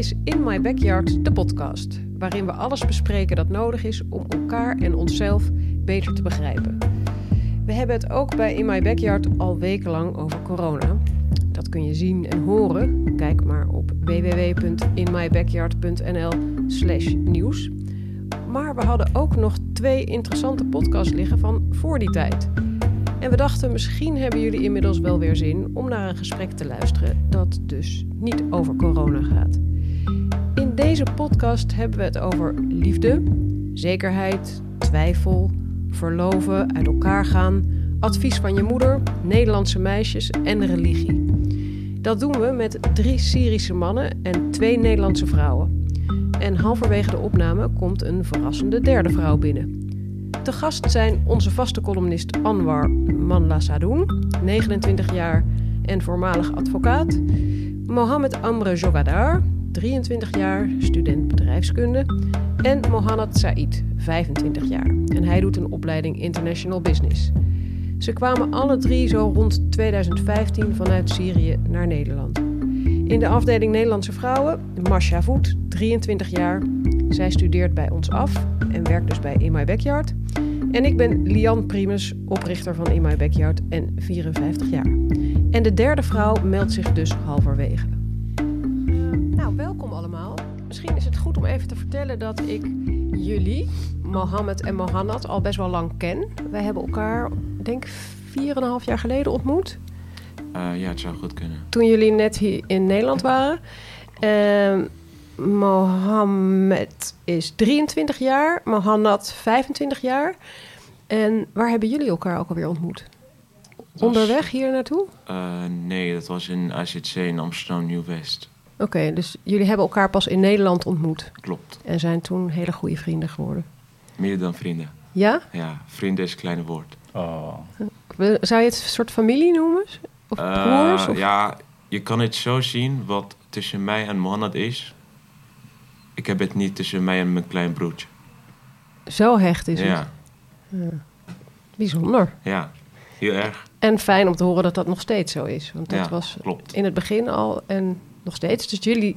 is In My Backyard, de podcast, waarin we alles bespreken dat nodig is om elkaar en onszelf beter te begrijpen. We hebben het ook bij In My Backyard al wekenlang over corona. Dat kun je zien en horen. Kijk maar op www.inmybackyard.nl/slash nieuws. Maar we hadden ook nog twee interessante podcasts liggen van voor die tijd. En we dachten, misschien hebben jullie inmiddels wel weer zin om naar een gesprek te luisteren dat dus niet over corona gaat. In deze podcast hebben we het over liefde, zekerheid, twijfel, verloven, uit elkaar gaan, advies van je moeder, Nederlandse meisjes en religie. Dat doen we met drie Syrische mannen en twee Nederlandse vrouwen. En halverwege de opname komt een verrassende derde vrouw binnen. Te gast zijn onze vaste columnist Anwar Manla Sadoun, 29 jaar en voormalig advocaat. Mohamed Amre Jogadar, 23 jaar, student bedrijfskunde. En Mohamed Said, 25 jaar. En hij doet een opleiding International Business. Ze kwamen alle drie zo rond 2015 vanuit Syrië naar Nederland. In de afdeling Nederlandse vrouwen, Masha Voet, 23 jaar. Zij studeert bij ons af en werkt dus bij In My Backyard. En ik ben Lian Primus, oprichter van In My Backyard en 54 jaar. En de derde vrouw meldt zich dus halverwege. Goed om even te vertellen dat ik jullie, Mohammed en Mohanad, al best wel lang ken. Wij hebben elkaar, denk ik, 4,5 jaar geleden ontmoet. Uh, ja, het zou goed kunnen. Toen jullie net hier in Nederland waren. Uh, Mohammed is 23 jaar, Mohanad 25 jaar. En waar hebben jullie elkaar ook alweer ontmoet? Was, Onderweg hier naartoe? Uh, nee, dat was in ACC in Amsterdam Nieuw-West. Oké, okay, dus jullie hebben elkaar pas in Nederland ontmoet? Klopt. En zijn toen hele goede vrienden geworden? Meer dan vrienden. Ja? Ja, vrienden is een kleine woord. Oh. Zou je het een soort familie noemen? Of broers? Of? Ja, je kan het zo zien wat tussen mij en Mohammed is. Ik heb het niet tussen mij en mijn klein broertje. Zo hecht is ja. het? Ja. Bijzonder. Ja, heel erg. En fijn om te horen dat dat nog steeds zo is. Want dat ja, was klopt. in het begin al en nog steeds. Dus jullie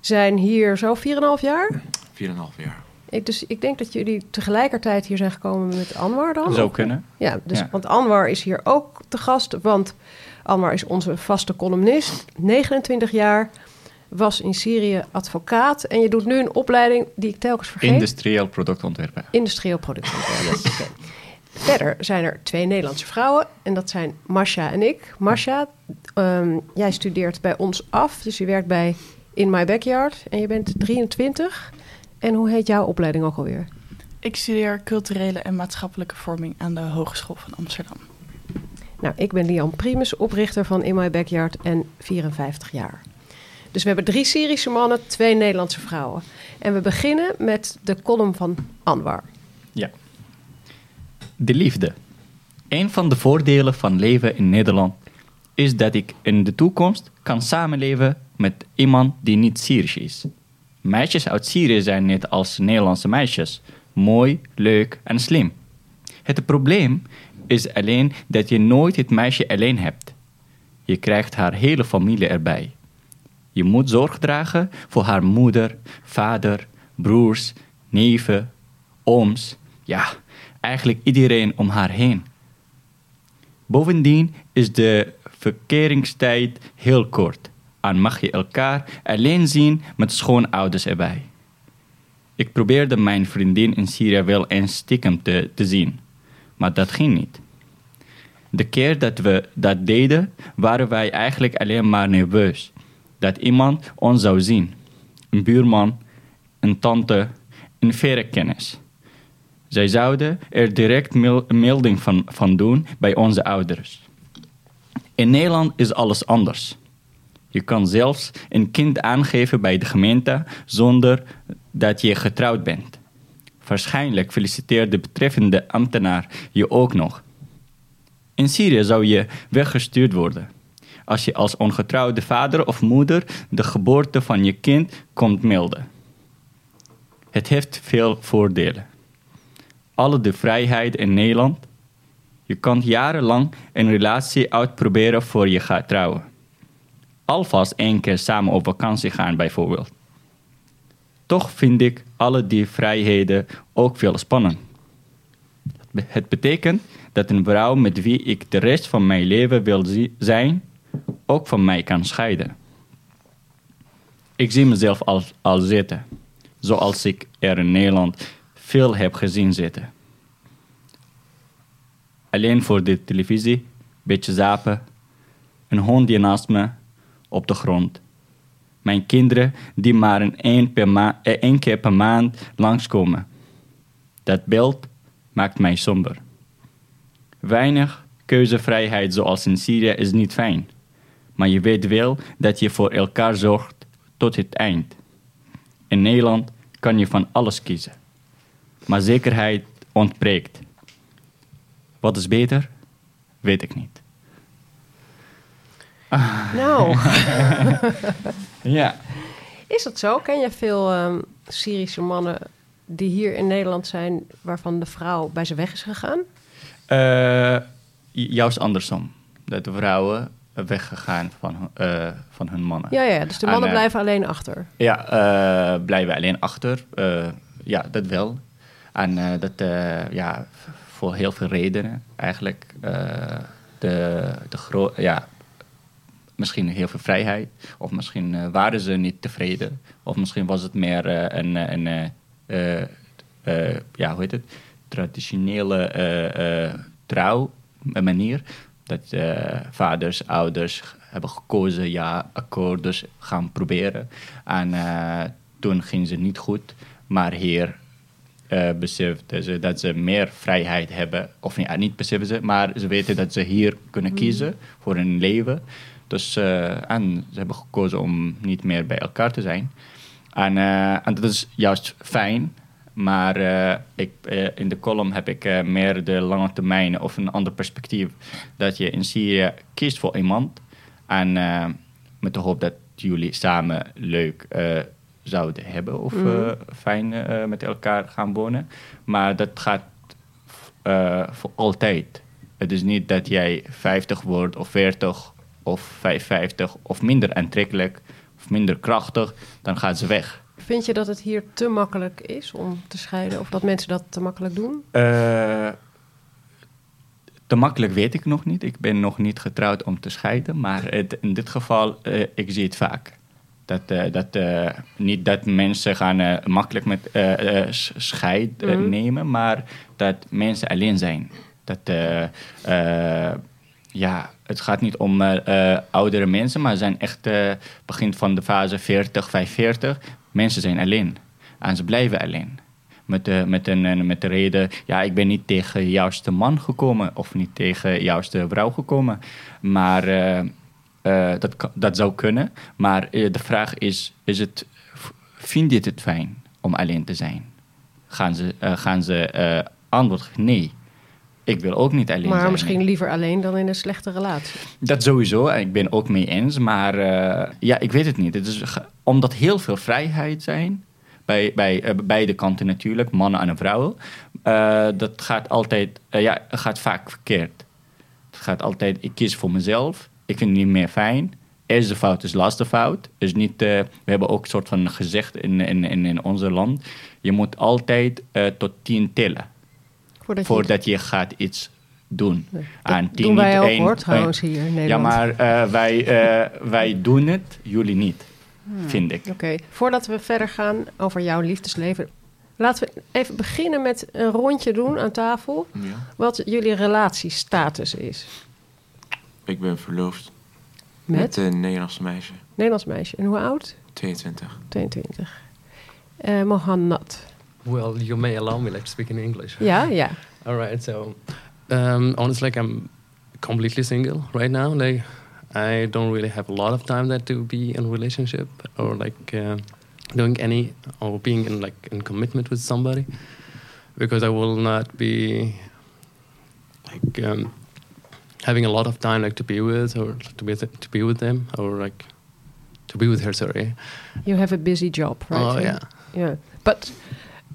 zijn hier zo 4,5 jaar? 4,5 jaar. Ik, dus ik denk dat jullie tegelijkertijd hier zijn gekomen met Anwar dan? Zou kunnen. Ja, dus, ja. want Anwar is hier ook te gast. Want Anwar is onze vaste columnist, 29 jaar was in Syrië advocaat en je doet nu een opleiding die ik telkens vergeet. Industrieel productontwerpen. Industrieel productontwerpen. okay. Verder zijn er twee Nederlandse vrouwen en dat zijn Masha en ik. Masha, um, jij studeert bij ons af, dus je werkt bij In My Backyard en je bent 23. En hoe heet jouw opleiding ook alweer? Ik studeer culturele en maatschappelijke vorming aan de Hogeschool van Amsterdam. Nou, ik ben Lian Primus, oprichter van In My Backyard en 54 jaar. Dus we hebben drie Syrische mannen, twee Nederlandse vrouwen. En we beginnen met de column van Anwar. Ja. De liefde. Een van de voordelen van leven in Nederland is dat ik in de toekomst kan samenleven met iemand die niet Syrisch is. Meisjes uit Syrië zijn net als Nederlandse meisjes. Mooi, leuk en slim. Het probleem is alleen dat je nooit het meisje alleen hebt. Je krijgt haar hele familie erbij. Je moet zorg dragen voor haar moeder, vader, broers, neven, ooms. Ja, eigenlijk iedereen om haar heen. Bovendien is de verkeringstijd heel kort en mag je elkaar alleen zien met schoonouders erbij. Ik probeerde mijn vriendin in Syrië wel eens stiekem te, te zien, maar dat ging niet. De keer dat we dat deden, waren wij eigenlijk alleen maar nerveus dat iemand ons zou zien. Een buurman, een tante, een verre kennis. Zij zouden er direct melding van, van doen bij onze ouders. In Nederland is alles anders. Je kan zelfs een kind aangeven bij de gemeente zonder dat je getrouwd bent. Waarschijnlijk feliciteert de betreffende ambtenaar je ook nog. In Syrië zou je weggestuurd worden als je als ongetrouwde vader of moeder de geboorte van je kind komt melden. Het heeft veel voordelen. Alle de vrijheid in Nederland. Je kan jarenlang een relatie uitproberen voor je gaat trouwen. Alvast één keer samen op vakantie gaan bijvoorbeeld. Toch vind ik alle die vrijheden ook veel spannend. Het be- Het betekent dat een vrouw met wie ik de rest van mijn leven wil zi- zijn, ook van mij kan scheiden. Ik zie mezelf al, al zitten, zoals ik er in Nederland veel heb gezien zitten. Alleen voor de televisie, beetje zapen, een hond die naast me op de grond. Mijn kinderen die maar een één, per ma- eh, één keer per maand langskomen. Dat beeld maakt mij somber. Weinig keuzevrijheid zoals in Syrië is niet fijn. Maar je weet wel dat je voor elkaar zorgt tot het eind. In Nederland kan je van alles kiezen. Maar zekerheid ontbreekt. Wat is beter? Weet ik niet. Nou, Ja. is dat zo? Ken je veel ehm, Syrische mannen die hier in Nederland zijn, waarvan de vrouw bij ze weg is gegaan? Eh, juist andersom. Dat de vrouwen weggegaan van, eh, van hun mannen. Ja, ja, dus de En, mannen eh, blijven alleen achter. Ja, blijven alleen achter. Ja, dat wel. En eh, dat, eh, ja, voor heel veel redenen eigenlijk. Eh, de, de ja, misschien heel veel vrijheid. Of misschien waren ze niet tevreden. Of misschien was het meer een, een ja, hoe heet het? traditionele trouw manier. Dat vaders, ouders hebben gekozen, ja, akkoord, dus gaan proberen. En toen ging ze niet goed, maar hier eh beseften ze dat ze meer vrijheid hebben. Of ja, niet beseffen ze, maar ze weten dat ze hier kunnen kiezen voor hun leven. Dus, eh, en ze hebben gekozen om niet meer bij elkaar te zijn. En, eh, en dat is juist fijn. Maar eh, ik, eh, in de column heb ik eh, meer de lange termijn of een ander perspectief. Dat je in Syrië kiest voor iemand. En eh, met de hoop dat jullie samen leuk eh, zouden hebben of eh, fijn eh, met elkaar gaan wonen. Maar dat gaat eh, voor altijd. Het is niet dat jij 50 wordt of 40 of 55 of minder aantrekkelijk of minder krachtig, dan gaat ze weg. Vind je dat het hier te makkelijk is om te scheiden? Of dat mensen dat te makkelijk doen? Te makkelijk weet ik nog niet. Ik ben nog niet getrouwd om te scheiden. Maar het, in dit geval, ik zie het vaak. Dat, eh, dat, eh, niet dat mensen gaan eh, makkelijk met sch- scheid Mhm. nemen, maar dat mensen alleen zijn. Dat, ja, het gaat niet om oudere mensen, maar zijn echt begin van de fase 40, 45. Mensen zijn alleen. En ze blijven alleen. Met de, met, een, met de reden, ja, ik ben niet tegen de juiste man gekomen of niet tegen de juiste vrouw gekomen. Maar eh, dat, kan- dat zou kunnen. Maar eh, de vraag is, is het, v- vind je het fijn om alleen te zijn? Gaan ze, eh, gaan ze antwoord geven, nee. Ik wil ook niet alleen maar zijn. misschien liever alleen dan in een slechte relatie. Dat sowieso, en ik ben ook mee eens. Maar ja, ik weet het niet. Het is, omdat heel veel vrijheid zijn, bij, bij beide kanten natuurlijk, mannen en vrouwen, dat gaat altijd, ja, gaat vaak verkeerd. Het gaat altijd, ik kies voor mezelf, ik vind het niet meer fijn. Eerste fout is laatste fout. Dus niet, eh, we hebben ook een soort van gezegd in, in, in, in onze land, je moet altijd eh, tot tien tellen Voordat je voordat je gaat iets doen. Dat En tien doen wij niet ook één- hoor, trouwens, hier in Nederland. Ja, maar eh, wij, eh, wij doen het, jullie niet, Hmm. vind ik. Oké, voordat we verder gaan over jouw liefdesleven... laten we even beginnen met een rondje doen aan tafel... Ja. wat jullie relatiestatus is. Ik ben verloofd met, Met een Nederlandse meisje, Nederlands meisje. En hoe oud? 22. 22. Eh Mohammed. Well, you may allow me like to speak in English. Ja, ja. All right. So, um, honestly, like I'm completely single right now. Like, I don't really have a lot of time that to be in a relationship or like uh, doing any or being in like in commitment with somebody because I will not be like um, having a lot of time like to be with or to be to be with them or like to be with her. Sorry. You have a busy job, right? Oh yeah. Yeah. But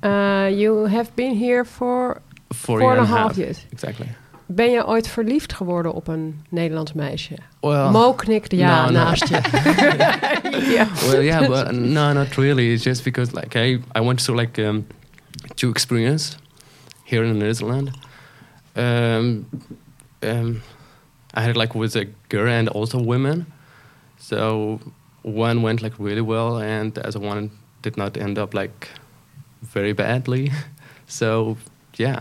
uh, you have been here for Four, four and a and half years. Exactly. Ben je ooit verliefd geworden op een Nederlands meisje? Well, Mo knikte ja no, no. je. ja. well, yeah, but no, not really. It's just because like I, I went to like um, two experience here in Netherlands. Um, um, I had like with a girl and also women. So one went like really well, and the other one did not end up like very badly. so yeah,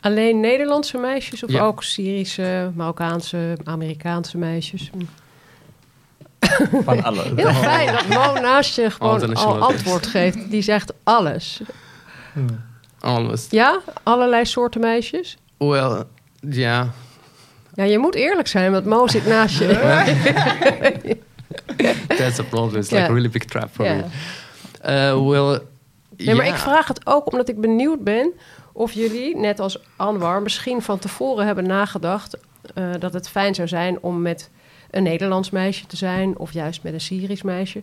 Alleen Nederlandse meisjes of Ja. ook Syrische, Marokkaanse, Amerikaanse meisjes? Van alle. Heel fijn dat Mo naast je gewoon al antwoord geeft. Die zegt alles. almost. Ja, allerlei soorten meisjes. Well, yeah. Ja, je moet eerlijk zijn, want Mo zit naast je. That's a problem. It's like Yeah. a really big trap for Ja. me. Uh, well, Nee, maar yeah. ik vraag het ook omdat ik benieuwd ben of jullie, net als Anwar, misschien van tevoren hebben nagedacht eh, dat het fijn zou zijn om met een Nederlands meisje te zijn of juist met een Syrisch meisje.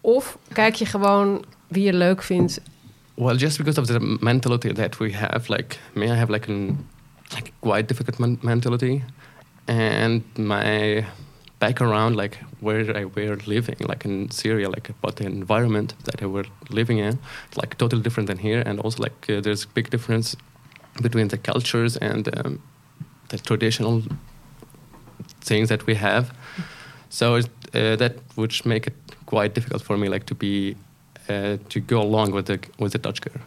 Of kijk je gewoon wie je leuk vindt. Well, just because of the mentality that we have, like me, I have like an like quite difficult men- mentality, and my background, like where I were living, like in Syria, like about the environment that I were living in, like totally different than here, and also like uh, there's a big difference between the cultures and um, the traditional things that we have. So it, uh, that would make it quite difficult for me, like to be uh, to go along with the with the Dutch girl,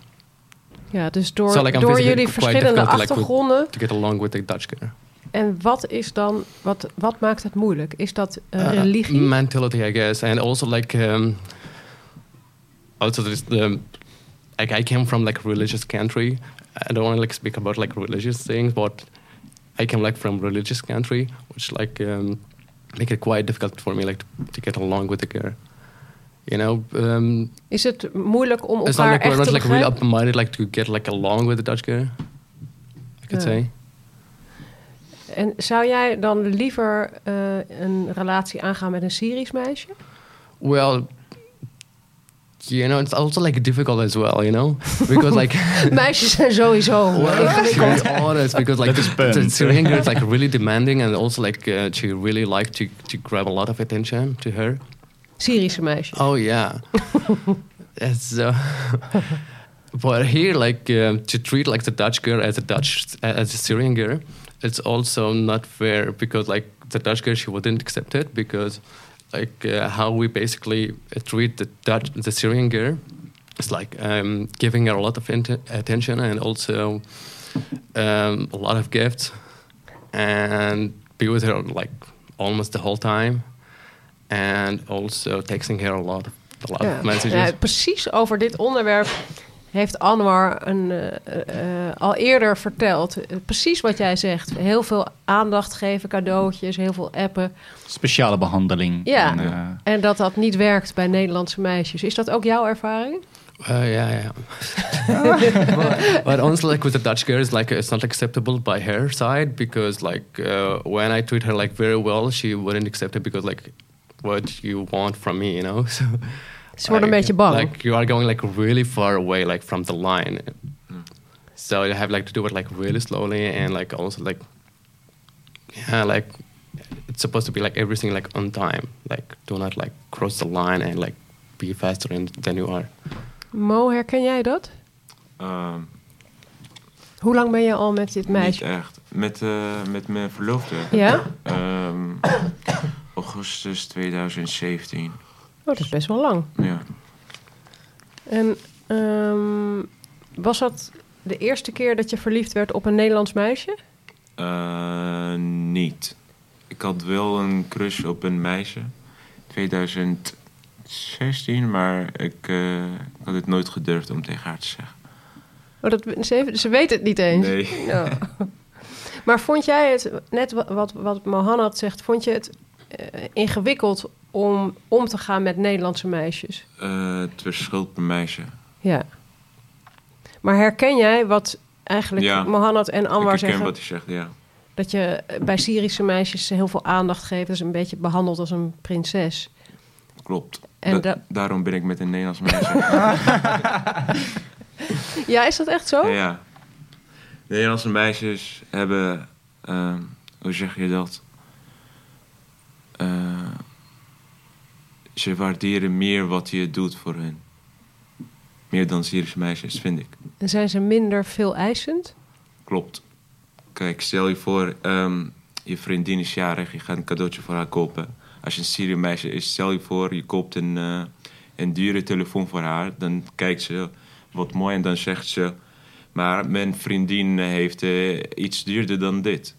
Ja, dus door, So, like, door jullie verschillende like, achtergronden. to get along with the Dutch girl. En wat is dan, wat, wat maakt het moeilijk? Is dat eh, Uh, religie? mentality, I guess, and also like um, also there's the like I came from like a religious country. I don't want to like speak about like religious things, but I came like from religious country, which like um, make it quite difficult for me like to, get along with the girl. You know, um, Is het moeilijk om it's not elkaar like we're echt not te like really begrijpen? open-minded like to get like along with the Dutch girl. I could say. En zou jij dan liever eh, een relatie aangaan met een Syrisch meisje? Well, you know, it's also like difficult as well, you know, because like Meisjes zijn sowieso well, to be honest, because like the, Syrian girl is like really demanding, and also like uh, she really like to to grab a lot of attention to her. Syrische meisjes. Oh yeah, it's uh, but here like um, to treat like the Dutch girl as a Dutch as a Syrian girl, it's also not fair because like the Dutch girl she wouldn't accept it because like uh, how we basically uh, treat the Dutch the Syrian girl. It's like um, giving her a lot of int- attention and also um, a lot of gifts and be with her like almost the whole time and also texting her a lot, a lot Ja. of messages. Ja, precies over dit onderwerp heeft Anwar een, eh, eh, al eerder verteld. Precies wat jij zegt. Heel veel aandacht geven, cadeautjes, heel veel appen. Speciale behandeling. Ja. En, eh, En dat dat niet werkt bij Nederlandse meisjes. Is dat ook jouw ervaring? Uh, yeah, yeah. but, but honestly, like with the Dutch girls, like it's not acceptable by her side because, like, uh, when I treat her like very well, she wouldn't accept it because, like, what you want from me, you know. So Ze worden een beetje bang. Like you are going like really far away, like from the line. So you have like to do it like really slowly and like also like, yeah, like it's supposed to be like everything like on time. Like do not like cross the line and like be faster in, than you are. Mo, herken jij dat? Ehm, Hoe lang ben je al met dit niet meisje? echt. Met, eh, met mijn verloofde. Ja? Ehm, augustus 2017. Oh, dat is best wel lang. Ja. En ehm, was dat de eerste keer dat je verliefd werd op een Nederlands meisje? Eh, niet. Ik had wel een crush op een meisje. 2016, maar ik, eh, ik had het nooit gedurfd om tegen haar te zeggen. Oh, dat, ze, ze weet het niet eens. Nee. Ja. Maar vond jij het, net wa- wat, wat Mohanad zegt, vond je het eh, ingewikkeld om om te gaan met Nederlandse meisjes? Eh, het verschilt per meisje. Ja. Maar herken jij wat eigenlijk Ja. Mohanad en ik Anwar herken zeggen? wat hij zegt, ja. Dat je eh, bij Syrische meisjes heel veel aandacht geeft. Dus een beetje behandeld als een prinses. Klopt. En Da- da- daarom ben ik met een Nederlands meisje. Ja, is dat echt zo? Ja, ja. Nederlandse meisjes hebben hoe zeg je dat? Eh, ze waarderen meer wat je doet voor hen. Meer dan Syrische meisjes, vind ik. En zijn ze minder veel eisend? Klopt. Kijk, stel je voor, ehm, je vriendin is jarig, je gaat een cadeautje voor haar kopen. Als je een Syrische meisje is, stel je voor, je koopt een, eh, een dure telefoon voor haar. Dan kijkt ze wat mooi en dan zegt ze... Maar mijn vriendin heeft eh, iets duurder dan dit.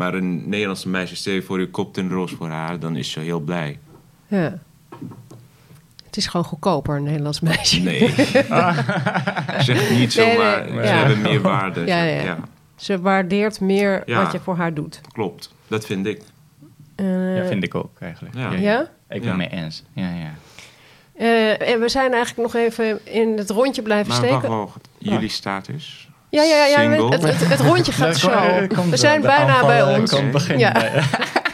Maar een Nederlandse meisje, stel je voor, je koopt een roos voor haar, dan is ze heel blij. Ja. Het is gewoon goedkoper, een Nederlands meisje. Nee. zeg niet zo, Nee, nee, maar ze ja. hebben meer waarde. Ja, ja. Ze waardeert meer Ja. wat je voor haar doet. klopt. Dat vind ik. Eh, Ja, vind ik ook eigenlijk. Ja. Ja? Ik ben Ja. mee eens. Ja, ja. Eh, en we zijn eigenlijk nog even in het rondje blijven Maar steken. wacht, wacht. Jullie status? Ja, ja, ja. het, het, het rondje gaat zo. kom We zijn De bijna bij eh, ons. kan beginnen. Ja.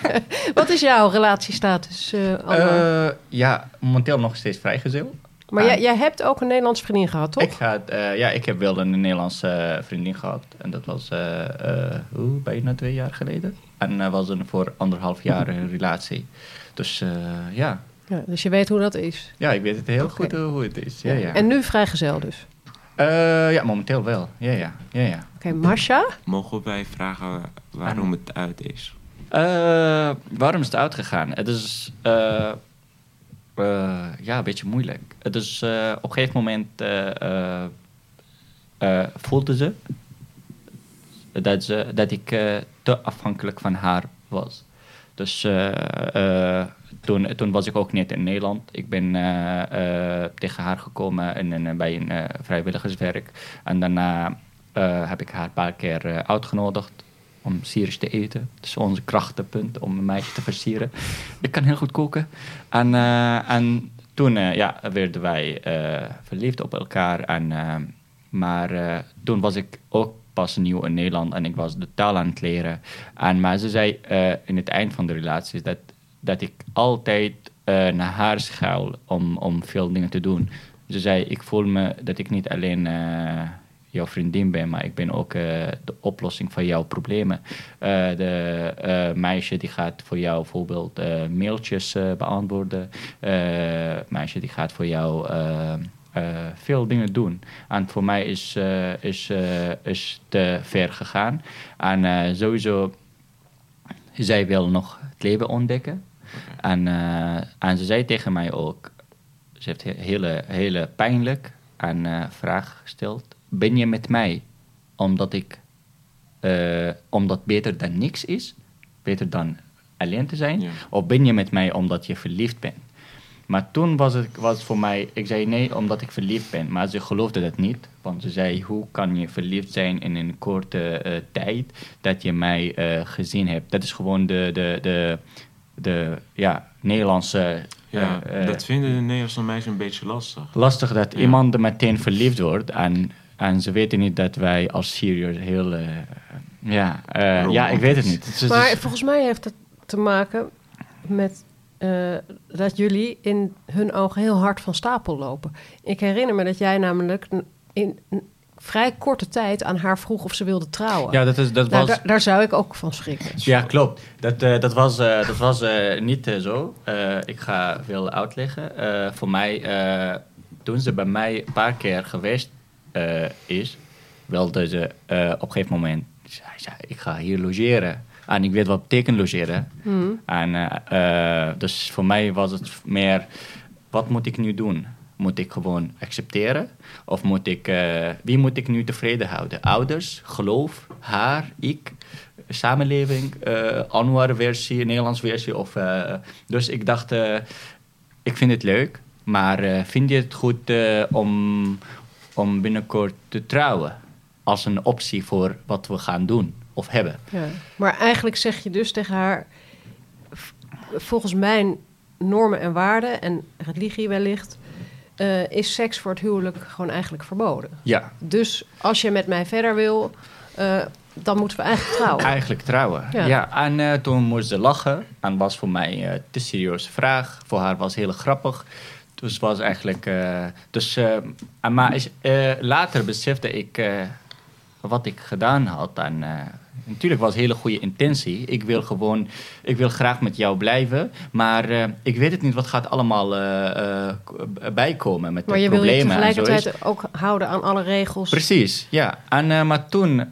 Wat is jouw relatiestatus, eh? Eh, ja, momenteel nog steeds vrijgezel. maar ah. jij, jij hebt ook een Nederlandse vriendin gehad, toch? Ik, had, eh, ja, ik heb wel een Nederlandse eh, vriendin gehad. En dat was eh, eh, hoe, bijna twee jaar geleden. En dat was een voor anderhalf jaar een relatie. Dus eh, ja. Ja, dus je weet hoe dat is. ja, ik weet het heel goed eh, hoe het is. Ja, ja. En nu vrijgezel dus. Eh, ja, momenteel wel. Ja, ja. ja, ja. Oké, Masha? Mogen wij vragen waarom het uit is? Eh, waarom is het uitgegaan? Het is eh, eh, ja, een beetje moeilijk. Het is eh, op een gegeven moment eh, eh, eh, voelde ze dat, ze dat ik eh, te afhankelijk van haar was. Dus eh, eh, toen, toen was ik ook niet in Nederland. Ik ben eh, eh, tegen haar gekomen een- bij een eh, vrijwilligerswerk. En daarna eh, heb ik haar een paar keer eh, uitgenodigd om Syrisch te eten. Dat is onze krachtenpunt om een meisje te versieren. Ik kan heel goed koken. En, eh, en toen eh, ja, werden wij eh, verliefd op elkaar. En, eh, maar eh, toen was ik ook pas nieuw in Nederland en ik was de taal aan het leren. En, maar ze zei eh, in het eind van de relatie dat, dat ik altijd eh, naar haar schuil om, om veel dingen te doen. Ze zei, ik voel me dat ik niet alleen eh, jouw vriendin ben, maar ik ben ook eh, de oplossing van jouw problemen. De meisje die gaat voor jou bijvoorbeeld mailtjes beantwoorden. Meisje die gaat voor jou veel dingen doen. En voor mij is, is, is te ver gegaan. En sowieso, zij wil nog het leven ontdekken. En, eh, en ze zei tegen mij ook, ze heeft he- hele, hele pijnlijk een eh, vraag gesteld. Ben je met mij omdat ik, eh, omdat beter dan niks is? Beter dan alleen te zijn? Ja. Of ben je met mij omdat je verliefd bent? Maar toen was het, was het voor mij, ik zei nee omdat ik verliefd ben. Maar ze geloofde dat niet. Want ze zei, hoe kan je verliefd zijn in een korte eh, tijd dat je mij eh, gezien hebt? Dat is gewoon de, de, de, de ja, Nederlandse... Ja, eh, dat vinden de Nederlandse meisjes een beetje lastig. lastig dat Ja. iemand er meteen verliefd wordt. En, en ze weten niet dat wij als Syriërs heel... eh, ja, eh, ja, ik weet het niet. Maar volgens mij heeft het te maken met eh, dat jullie in hun ogen heel hard van stapel lopen. Ik herinner me dat jij namelijk in een vrij korte tijd aan haar vroeg of ze wilde trouwen. ja, dat, is, dat Nou, was... daar, daar zou ik ook van schrikken. Ja, klopt. Dat, eh, dat was, eh, dat was eh, niet zo. Eh, ik ga veel uitleggen. Eh, voor mij, eh, toen ze bij mij een paar keer geweest eh, is, wilde ze eh, op een gegeven moment, zei ze, ik ga hier logeren. En ik weet wat betekent logeren. Hmm. En, eh, eh, dus voor mij was het meer, wat moet ik nu doen? Moet ik gewoon accepteren? Of moet ik, eh, wie moet ik nu tevreden houden? Ouders, geloof, haar, ik, samenleving, eh Anwar-versie, Nederlands versie? Of, dus ik dacht, ik vind het leuk, maar vind je het goed om, om binnenkort te trouwen? Als een optie voor wat we gaan doen of hebben. Ja. Maar eigenlijk zeg je dus tegen haar... volgens mijn normen en waarden en religie wellicht... eh, is seks voor het huwelijk gewoon eigenlijk verboden. Ja, Dus als je met mij verder wil, eh, dan moeten we eigenlijk trouwen. Eigenlijk trouwen. Ja. Ja, en eh, toen moest ze lachen. En was voor mij een te serieuze vraag. Voor haar was heel grappig. Dus was eigenlijk. eh, dus, eh, maar is, eh, later besefte ik eh, wat ik gedaan had. En eh, Natuurlijk was een hele goede intentie. Ik wil gewoon, ik wil graag met jou blijven. Maar eh, ik weet het niet wat gaat allemaal eh, eh, bijkomen met Maar de je wil je problemen en zo. tegelijkertijd ook houden aan alle regels. Precies, ja. En, maar toen,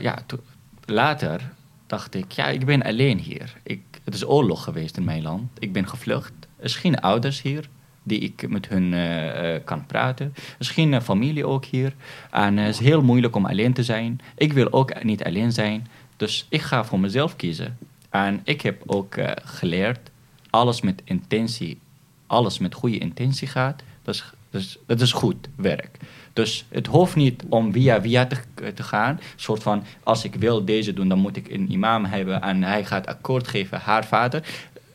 ja, to- later dacht ik, ja, ik ben alleen hier. Ik, het is oorlog geweest in mijn land. Ik ben gevlucht. Er is geen ouders hier die ik met hun eh, eh, kan praten. Er is eh, familie ook hier. En het is heel moeilijk om alleen te zijn. Ik wil ook niet alleen zijn. Dus ik ga voor mezelf kiezen. En ik heb ook geleerd, alles met intentie, alles met goede intentie gaat. Dat is, dat is, goed werk. Dus het hoeft niet om via via te, gaan. Soort van, als ik wil deze doen, dan moet ik een imam hebben en hij gaat akkoord geven, haar vader.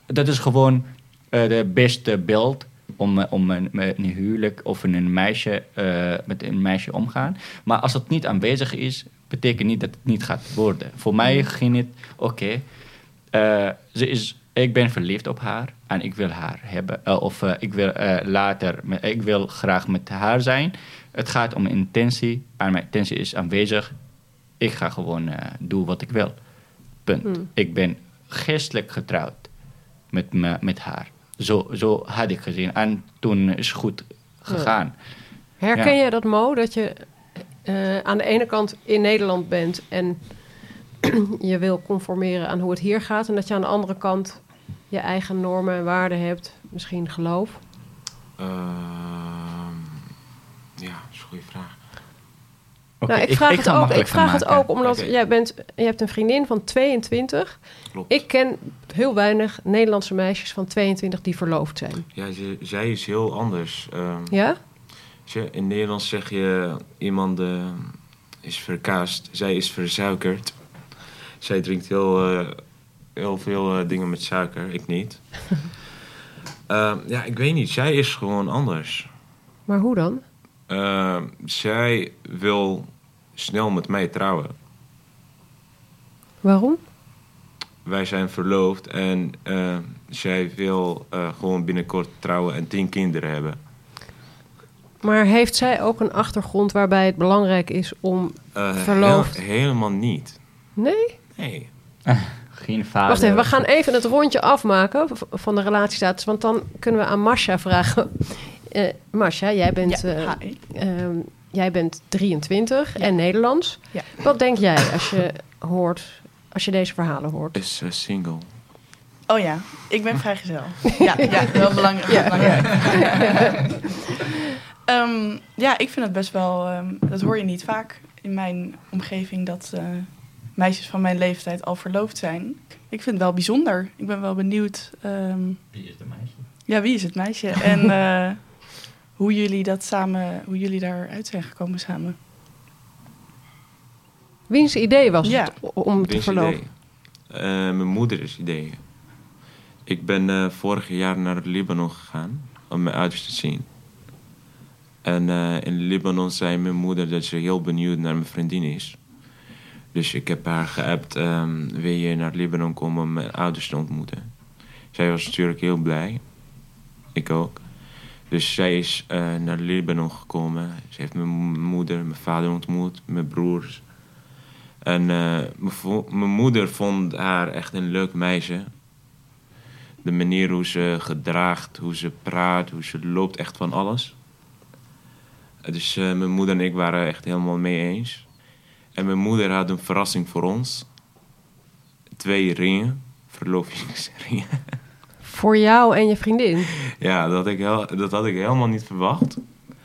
Dat is gewoon de beste beeld om, eh, om een, een huwelijk of een meisje, eh, met een meisje omgaan. Maar als het niet aanwezig is, betekent niet dat het niet gaat worden. Voor mij ging het, oké, eh, ze is, ik ben verliefd op haar en ik wil haar hebben. Of ik wil later, ik wil graag met haar zijn. Het gaat om intentie en mijn intentie is aanwezig. Ik ga gewoon doen wat ik wil. Punt. Hmm. Ik ben geestelijk getrouwd met, me, met haar. Zo, zo had ik gezien. En toen is het goed gegaan. Herken Ja. jij dat, Mo, dat je eh, aan de ene kant in Nederland bent en je wil conformeren aan hoe het hier gaat, en dat je aan de andere kant je eigen normen en waarden hebt, misschien geloof? Ehm, ja, dat is een goede vraag. Nou, ik vraag, het, ook, ik vraag het ook omdat jij bent, je hebt een vriendin van 22. Klopt. Ik ken heel weinig Nederlandse meisjes van 22 die verloofd zijn. Ja, ze- zij is heel anders. Ehm, Ja? ze- in Nederlands zeg je iemand eh, is verkaasd, zij is versuikerd. Zij drinkt heel, eh, heel veel eh, dingen met suiker, ik niet. Ehm, ja, ik weet niet, zij is gewoon anders. Maar hoe dan? Ehm, zij wil snel met mij trouwen. Waarom? Wij zijn verloofd en eh, zij wil eh, gewoon binnenkort trouwen en tien kinderen hebben. Maar heeft zij ook een achtergrond waarbij het belangrijk is om... Eh, Verloofd. heel- helemaal niet. Nee? Nee. Geen vader. Wacht even, we gaan even het rondje afmaken van de relatiestatus. Want dan kunnen we aan Masha vragen. Eh Masha, jij bent, Ja, eh, ehm, jij bent 23 Ja. en Nederlands. Ja. Wat denk jij als je hoort, als je deze verhalen hoort? Is eh, single. Oh ja, ik ben vrijgezel. Ja, ja wel belangrijk. wel belangrijk. Ehm, ja, ik vind het best wel... ehm, dat hoor je niet vaak in mijn omgeving... dat eh, meisjes van mijn leeftijd al verloofd zijn. Ik vind het wel bijzonder. Ik ben wel benieuwd... ehm, Wie is de meisje? ja, wie is het meisje? En eh, hoe jullie dat samen... Hoe jullie daaruit zijn gekomen samen. Wiens idee was Ja. het om te verloven? idee? Eh, mijn moeders idee. Ik ben eh, vorig jaar naar Libanon gegaan om mijn ouders te zien. En eh, in Libanon zei mijn moeder dat ze heel benieuwd naar mijn vriendin is. Dus ik heb haar geappt, ehm, wil je naar Libanon komen om mijn ouders te ontmoeten? Zij was natuurlijk heel blij. Ik ook. Dus zij is eh, naar Libanon gekomen. Ze heeft mijn moeder, mijn vader ontmoet, mijn broers. En eh, mijn moeder vond haar echt een leuk meisje. De manier hoe ze gedraagt, hoe ze praat, hoe ze loopt, echt van alles. Dus eh, mijn moeder en ik waren echt helemaal mee eens. En mijn moeder had een verrassing voor ons. Twee ringen, verlovingsringen. Voor jou en je vriendin. ja, dat had, ik heel, dat had ik helemaal niet verwacht.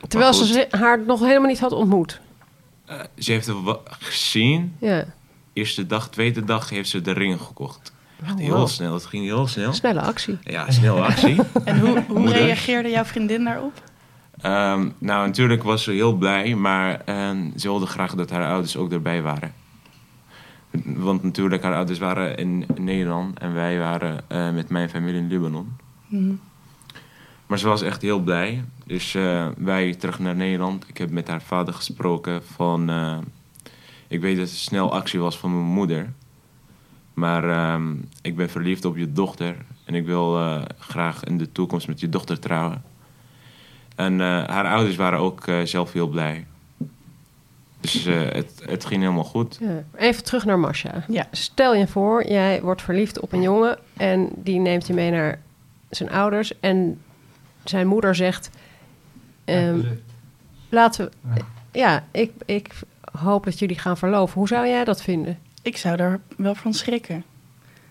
Terwijl goed. ze haar nog helemaal niet had ontmoet. Eh, ze heeft het gezien. Ja. Eerste dag, tweede dag heeft ze de ringen gekocht. Echt Oh, heel wow. snel, het ging heel snel. Snelle actie. Ja, snel actie. En hoe, hoe reageerde jouw vriendin daarop? Ehm, nou, natuurlijk was ze heel blij, maar ehm, ze wilde graag dat haar ouders ook erbij waren. Want natuurlijk, haar ouders waren in Nederland en wij waren eh, met mijn familie in Libanon. Mhm. Maar ze was echt heel blij. Dus eh, wij terug naar Nederland. Ik heb met haar vader gesproken van... eh, ik weet dat het snel actie was van mijn moeder. Maar ehm, ik ben verliefd op je dochter. En ik wil graag in de toekomst met je dochter trouwen. En haar ouders waren ook zelf heel blij. Dus eh, het, het ging helemaal goed. Ja. Even terug naar Masha. Ja. Stel je voor, jij wordt verliefd op een jongen en die neemt je mee naar zijn ouders en zijn moeder zegt: ehm, Laten we. Ja, ik, ik hoop dat jullie gaan verloven. Hoe zou jij dat vinden? Ik zou daar wel van schrikken.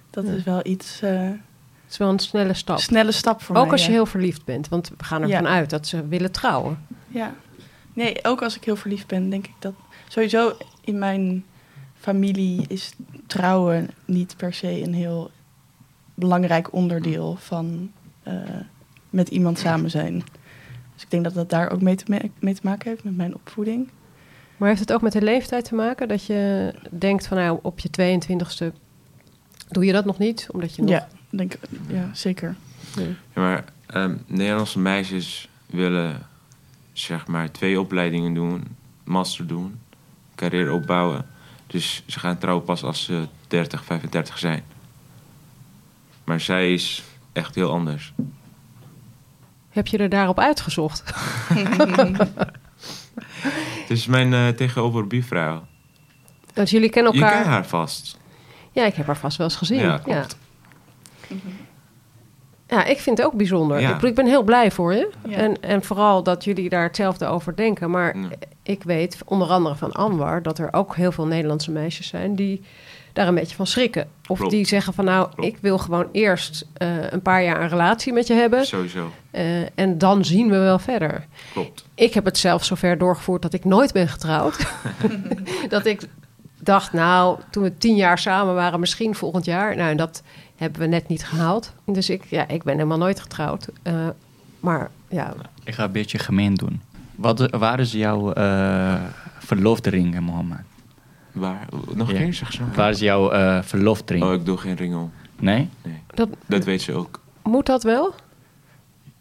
Dat Ja. is wel iets... eh, Het is wel een snelle stap. snelle stap voor Ook mij. als je ja. heel verliefd bent, want we gaan ervan Ja. uit dat ze willen trouwen. Ja. Nee, ook als ik heel verliefd ben, denk ik dat... Sowieso in mijn familie is trouwen niet per se een heel belangrijk onderdeel van eh, met iemand samen zijn. Dus ik denk dat dat daar ook mee te, mee te maken heeft met mijn opvoeding. Maar heeft het ook met de leeftijd te maken? Dat je denkt van nou, op je 22e doe je dat nog niet? Omdat je nog... Ja, denk, ja, zeker. Ja, maar ehm, Nederlandse meisjes willen zeg maar twee opleidingen doen, master doen, carrière opbouwen. Dus ze gaan trouwen pas als ze 30, 35 zijn. Maar zij is echt heel anders. Heb je er daarop uitgezocht? Het is mijn eh, tegenover buurvrouw. Want jullie kennen Je elkaar... kent haar vast. Ja, ik heb haar vast wel eens gezien. Ja, Ja, klopt. Ja. ik vind het ook bijzonder. Ja. Ik, ben heel blij voor je. Ja. En, en vooral dat jullie daar hetzelfde over denken. Maar Ja. ik weet onder andere van Anwar... dat er ook heel veel Nederlandse meisjes zijn... die daar een beetje van schrikken. Of Klopt. die zeggen van nou, Klopt. ik wil gewoon eerst eh, een paar jaar een relatie met je hebben. Sowieso. eh, en dan zien we wel verder. Klopt. Ik heb het zelf zover doorgevoerd dat ik nooit ben getrouwd. dat ik dacht, nou, toen we tien jaar samen waren, misschien volgend jaar. Nou, en dat hebben we net niet gehaald. Dus ik, ja, ik ben helemaal nooit getrouwd. Eh, maar ja, Ik ga een beetje gemeen doen. Wat, waar is jouw eh, verloofde ring, Mohammed? Waar? Nog Ja. een keer, zeg zo. Waar is jouw eh verloofde ring? Oh, ik doe geen ring om. Nee? Nee. dat, Dat weet ze ook. moet dat wel?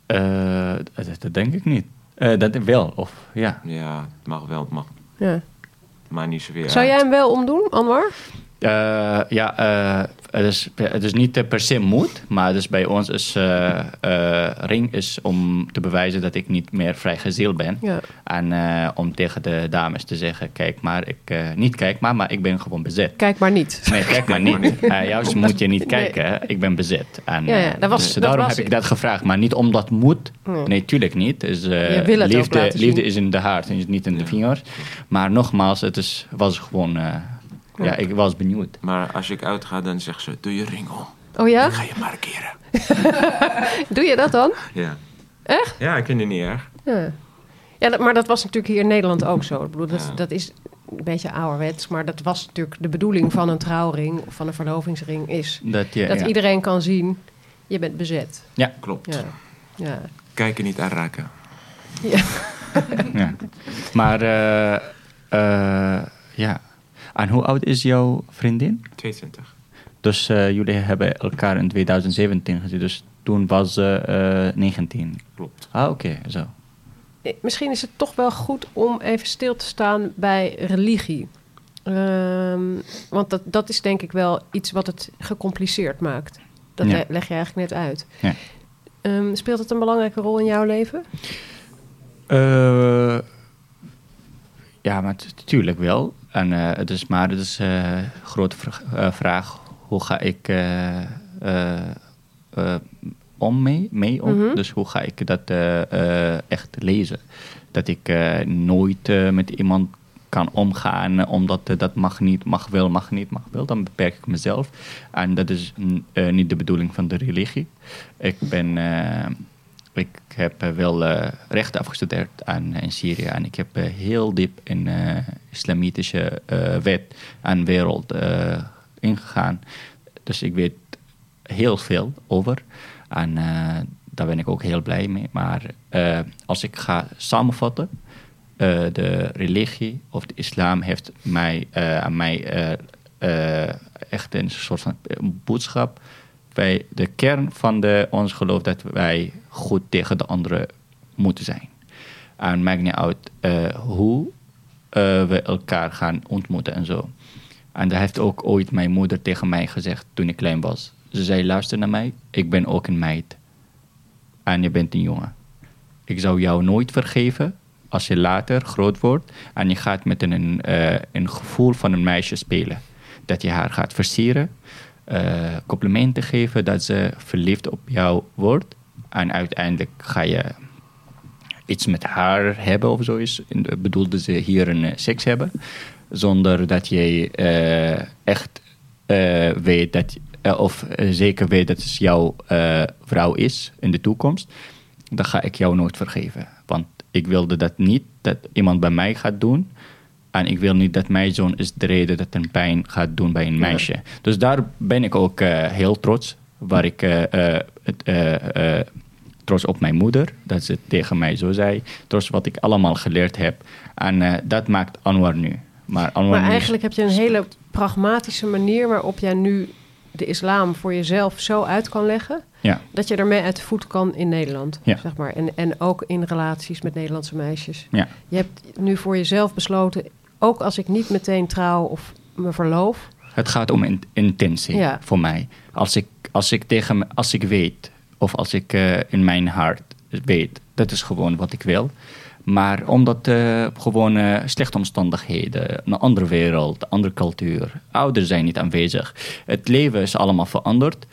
Eh, dat, dat denk ik niet. Eh, dat wel, of ja. Ja, het mag wel, het mag. Ja. Maar niet zoveel Zou jij hem wel omdoen, Anwar? Eh, ja, eh, het, is, het is niet per se moet, maar dus bij ons is eh, eh, ring is om te bewijzen dat ik niet meer vrijgezel ben. Ja. En eh, om tegen de dames te zeggen, kijk maar, ik, eh, niet kijk maar, maar ik ben gewoon bezet. Kijk maar niet. Nee, kijk maar niet. Eh juist moet je niet kijken, hè. ik ben bezet. En, Ja, ja, dat was- dus dat daarom was- heb ik dat gevraagd, maar niet omdat moet. Nee. Nee, tuurlijk niet. Dus, eh, Je wil het ook liefde, laten zien. liefde is in de hart en niet in de Ja. vingers. Maar nogmaals, het is, was gewoon, eh, Ja. ja, ik was benieuwd. Maar als ik uitga, dan zegt ze, doe je ring om. Oh ja? Dan ga je markeren. Doe je dat dan? Ja. Echt? Ja, ik vind het niet erg. Ja. ja, dat- maar dat was natuurlijk hier in Nederland ook zo. Ik bedoel, dat, Ja. dat is een beetje ouderwets, maar dat was natuurlijk de bedoeling van een trouwring of van een verlovingsring is Dat, je, dat ja. iedereen kan zien, je bent bezet. Klopt. Ja. Ja. Kijken, niet aanraken. Ja. Ja. Maar, eh, eh, ja. En hoe oud is jouw vriendin? 22. Dus eh, jullie hebben elkaar in 2017 gezien, dus toen was ze eh 19. Klopt. Ah, oké, zo. Eh, Misschien is het toch wel goed om even stil te staan bij religie. Ehm, want dat, dat is denk ik wel iets wat het gecompliceerd maakt. Dat Ja. leg je eigenlijk net uit. Ja. Ehm, speelt het een belangrijke rol in jouw leven? Eh, ja, maar natuurlijk wel. En, eh, het is, maar het is een grote eh, vraag. Hoe ga ik eh, eh, eh, om mee? mee om? Mhm. Dus hoe ga ik dat eh, eh, echt lezen? Dat ik eh, nooit eh, met iemand kan omgaan eh, omdat eh, dat mag niet, mag wel, mag niet, mag wel. Dan beperk ik mezelf. En dat is eh, niet de bedoeling van de religie. Ik ben... eh, ik heb eh, wel eh, rechten afgestudeerd aan, in Syrië en ik heb eh, heel diep in eh islamitische eh, wet en wereld eh, ingegaan. Dus ik weet heel veel over en eh, daar ben ik ook heel blij mee. Maar eh, als ik ga samenvatten, eh, de religie of de islam heeft mij, eh, aan mij eh, eh, echt een soort van boodschap bij de kern van de, ons geloof dat wij goed tegen de anderen moeten zijn. En maakt niet uit eh, hoe eh, we elkaar gaan ontmoeten en zo. En dat heeft ook ooit mijn moeder tegen mij gezegd toen ik klein was. Ze zei, luister naar mij, ik ben ook een meid. En je bent een jongen. Ik zou jou nooit vergeven als je later groot wordt en je gaat met een, eh, een gevoel van een meisje spelen. Dat je haar gaat versieren, eh, complimenten geven, dat ze verliefd op jou wordt. En uiteindelijk ga je iets met haar hebben of zo is. Bedoelde ze hier een eh, seks hebben. Zonder dat je eh, echt weet dat, of zeker weet dat het jouw vrouw is in de toekomst. Dan ga ik jou nooit vergeven. Want ik wilde dat niet, dat iemand bij mij gaat doen. En ik wil niet dat mijn zoon is de reden dat een pijn gaat doen bij een meisje. Dus daar ben ik ook eh, heel trots. Waar ik eh, eh, trots op mijn moeder, dat ze tegen mij zo zei. Trots wat ik allemaal geleerd heb. En dat maakt Anwar nu. Maar, Anwar Maar nu is- eigenlijk heb je een hele pragmatische manier waarop jij nu de islam voor jezelf zo uit kan leggen. Ja. Dat je ermee uit de voet kan in Nederland. Ja. Zeg maar. en, en ook in relaties met Nederlandse meisjes. Ja. Je hebt nu voor jezelf besloten, ook als ik niet meteen trouw of me verloof. Het gaat om in- intentie Ja. voor mij. Als ik, als ik tegen als ik weet, of als ik eh, in mijn hart weet, dat is gewoon wat ik wil. Maar omdat eh, gewoon eh, slechte omstandigheden, een andere wereld, een andere cultuur, ouders zijn niet aanwezig. Het leven is allemaal veranderd.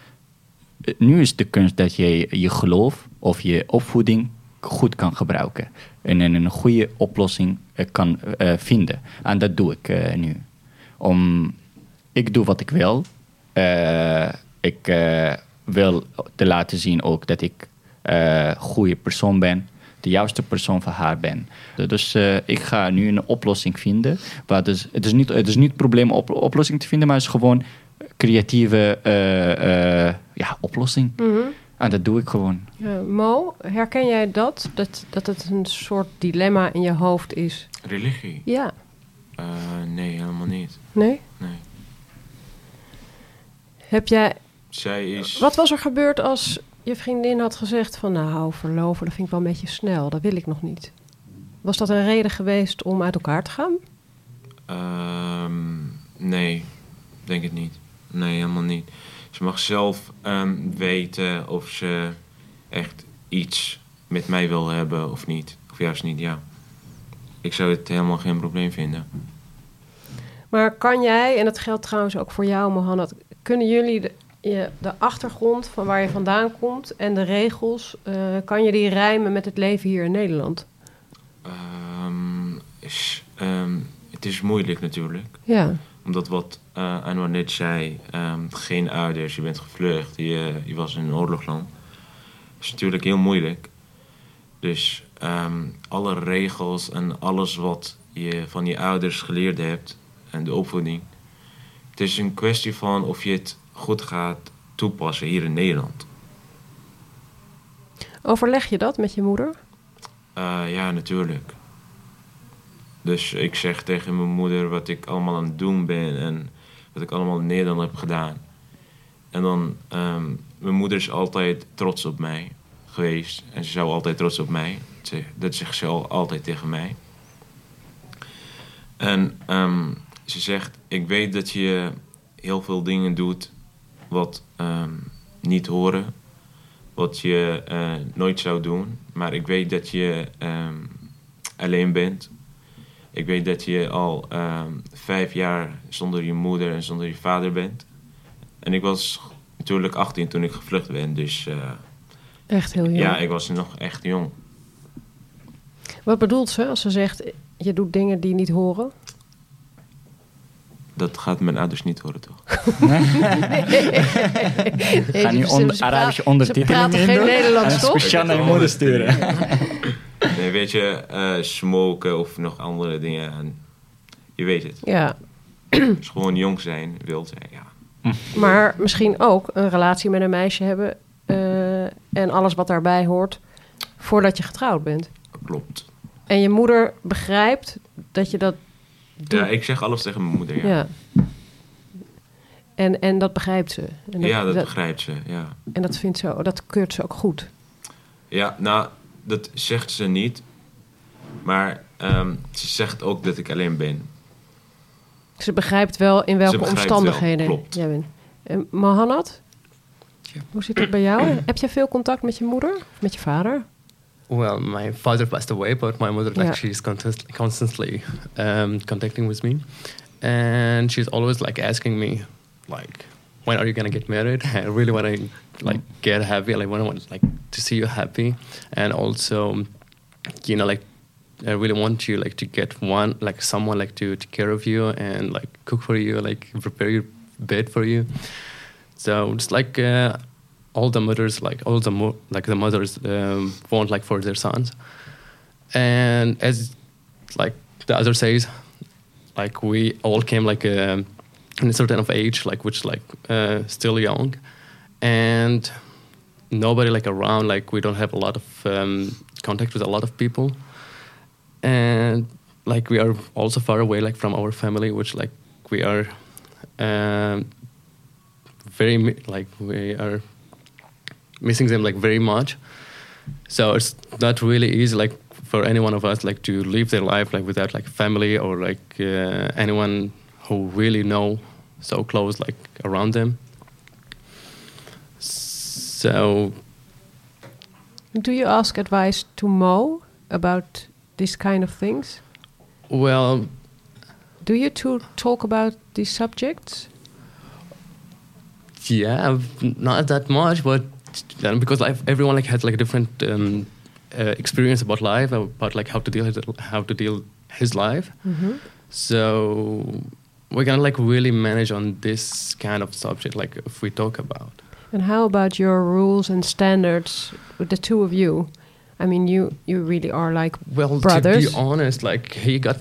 Nu is de kunst dat je je geloof of je opvoeding goed kan gebruiken. En een goede oplossing eh, kan eh, vinden. En dat doe ik eh, nu. Om, ik doe wat ik wil. Ik wil te laten zien ook dat ik een goede persoon ben. De juiste persoon voor haar ben. Dus ik ga nu een oplossing vinden. Waar dus, het, is niet, het is niet het probleem oplossing te vinden, maar het is gewoon creatieve ja, oplossing. En dat doe ik gewoon. Eh, Mo, herken jij dat? dat? Dat het een soort dilemma in je hoofd is? Religie? Ja. Eh, nee, helemaal niet. Nee? Nee. Heb jij... Zij is... Wat was er gebeurd als je vriendin had gezegd van... nou, verloven, dat vind ik wel een beetje snel. Dat wil ik nog niet. Was dat een reden geweest om uit elkaar te gaan? Ehm, nee, denk het niet. Nee, helemaal niet. Ze mag zelf ehm, weten of ze echt iets met mij wil hebben of niet. Of juist niet, ja. Ik zou het helemaal geen probleem vinden. Maar kan jij, en dat geldt trouwens ook voor jou, Mohammed... kunnen jullie de, je, de achtergrond van waar je vandaan komt en de regels... eh, kan je die rijmen met het leven hier in Nederland? Ehm, is, ehm, het is moeilijk natuurlijk. Ja. Omdat wat eh Anwar net zei, ehm, geen ouders, je bent gevlucht, je, je was in een oorlogsland. Dat is natuurlijk heel moeilijk. Dus ehm, alle regels en alles wat je van je ouders geleerd hebt en de opvoeding. Het is een kwestie van of je het goed gaat toepassen hier in Nederland. Overleg je dat met je moeder? Eh, ja, natuurlijk. Dus ik zeg tegen mijn moeder wat ik allemaal aan het doen ben en wat ik allemaal in Nederland heb gedaan. En dan, ehm, mijn moeder is altijd trots op mij geweest en ze zou altijd trots op mij. Dat zegt ze al altijd tegen mij. En ehm, ze zegt, ik weet dat je heel veel dingen doet wat ehm, niet horen wat je eh, nooit zou doen. Maar ik weet dat je alleen bent. Ik weet dat je al ehm, vijf jaar zonder je moeder en zonder je vader bent. En ik was natuurlijk 18 toen ik gevlucht ben. Dus eh, Echt heel jong. ja, ik was nog echt jong. Wat bedoelt ze als ze zegt, je doet dingen die niet horen? Dat gaat mijn ouders niet horen, toch? Ga nu ze Arabische ondertiteling Ze praten in geen Nederlands, toch? speciaal naar je moeder sturen. Nee, weet je, eh, smoken of nog andere dingen. En je weet het. Ja, Dus gewoon jong zijn, wild zijn, ja. maar misschien ook een relatie met een meisje hebben... eh, en alles wat daarbij hoort, voordat je getrouwd bent. Klopt. En je moeder begrijpt dat je dat doet. Ja, ik zeg alles tegen mijn moeder, ja. Ja. En, en dat begrijpt ze. En ja, dat begrijpt ze, ja. En dat, vindt ze, dat keurt ze ook goed. Ja, nou, dat zegt ze niet. Maar ehm, ze zegt ook dat ik alleen ben. Ze begrijpt wel in welke begrijpt omstandigheden wel, klopt. jij bent. Mohanad, Ja. hoe zit het bij jou? Heb je veel contact met je moeder of met je vader? Well, my father passed away, but my mother, like, Yeah. she's consist- constantly um, contacting with me, and she's always like asking me, like, when are you gonna get married? I really want to like get happy. Like, want want like to see you happy, and also, you know, like, I really want you like to get one like someone like to take care of you and like cook for you, like prepare your bed for you. So it's like uh, all the mothers, like all the mo- like the mothers um, want like for their sons, and as like the other says, like we all came like um in a certain of age, like which like uh, still young, and nobody like around. Like we don't have a lot of um, contact with a lot of people, and like we are also far away like from our family, which like we are. Um, very like we are missing them like very much so it's not really easy like for any one of us like to live their life like without like family or like uh, anyone who really know so close like around them so Do you ask advice to Mo about these kind of things? well Do you two talk about these subjects? yeah not that much but um, because like everyone like has like a different um, uh, experience about life about like how to deal his, how to deal his life So we're gonna like really manage on this kind of subject, like if we talk about. And how about your rules and standards with the two of you? I mean, you you really are like Well, brothers. to be honest, like he got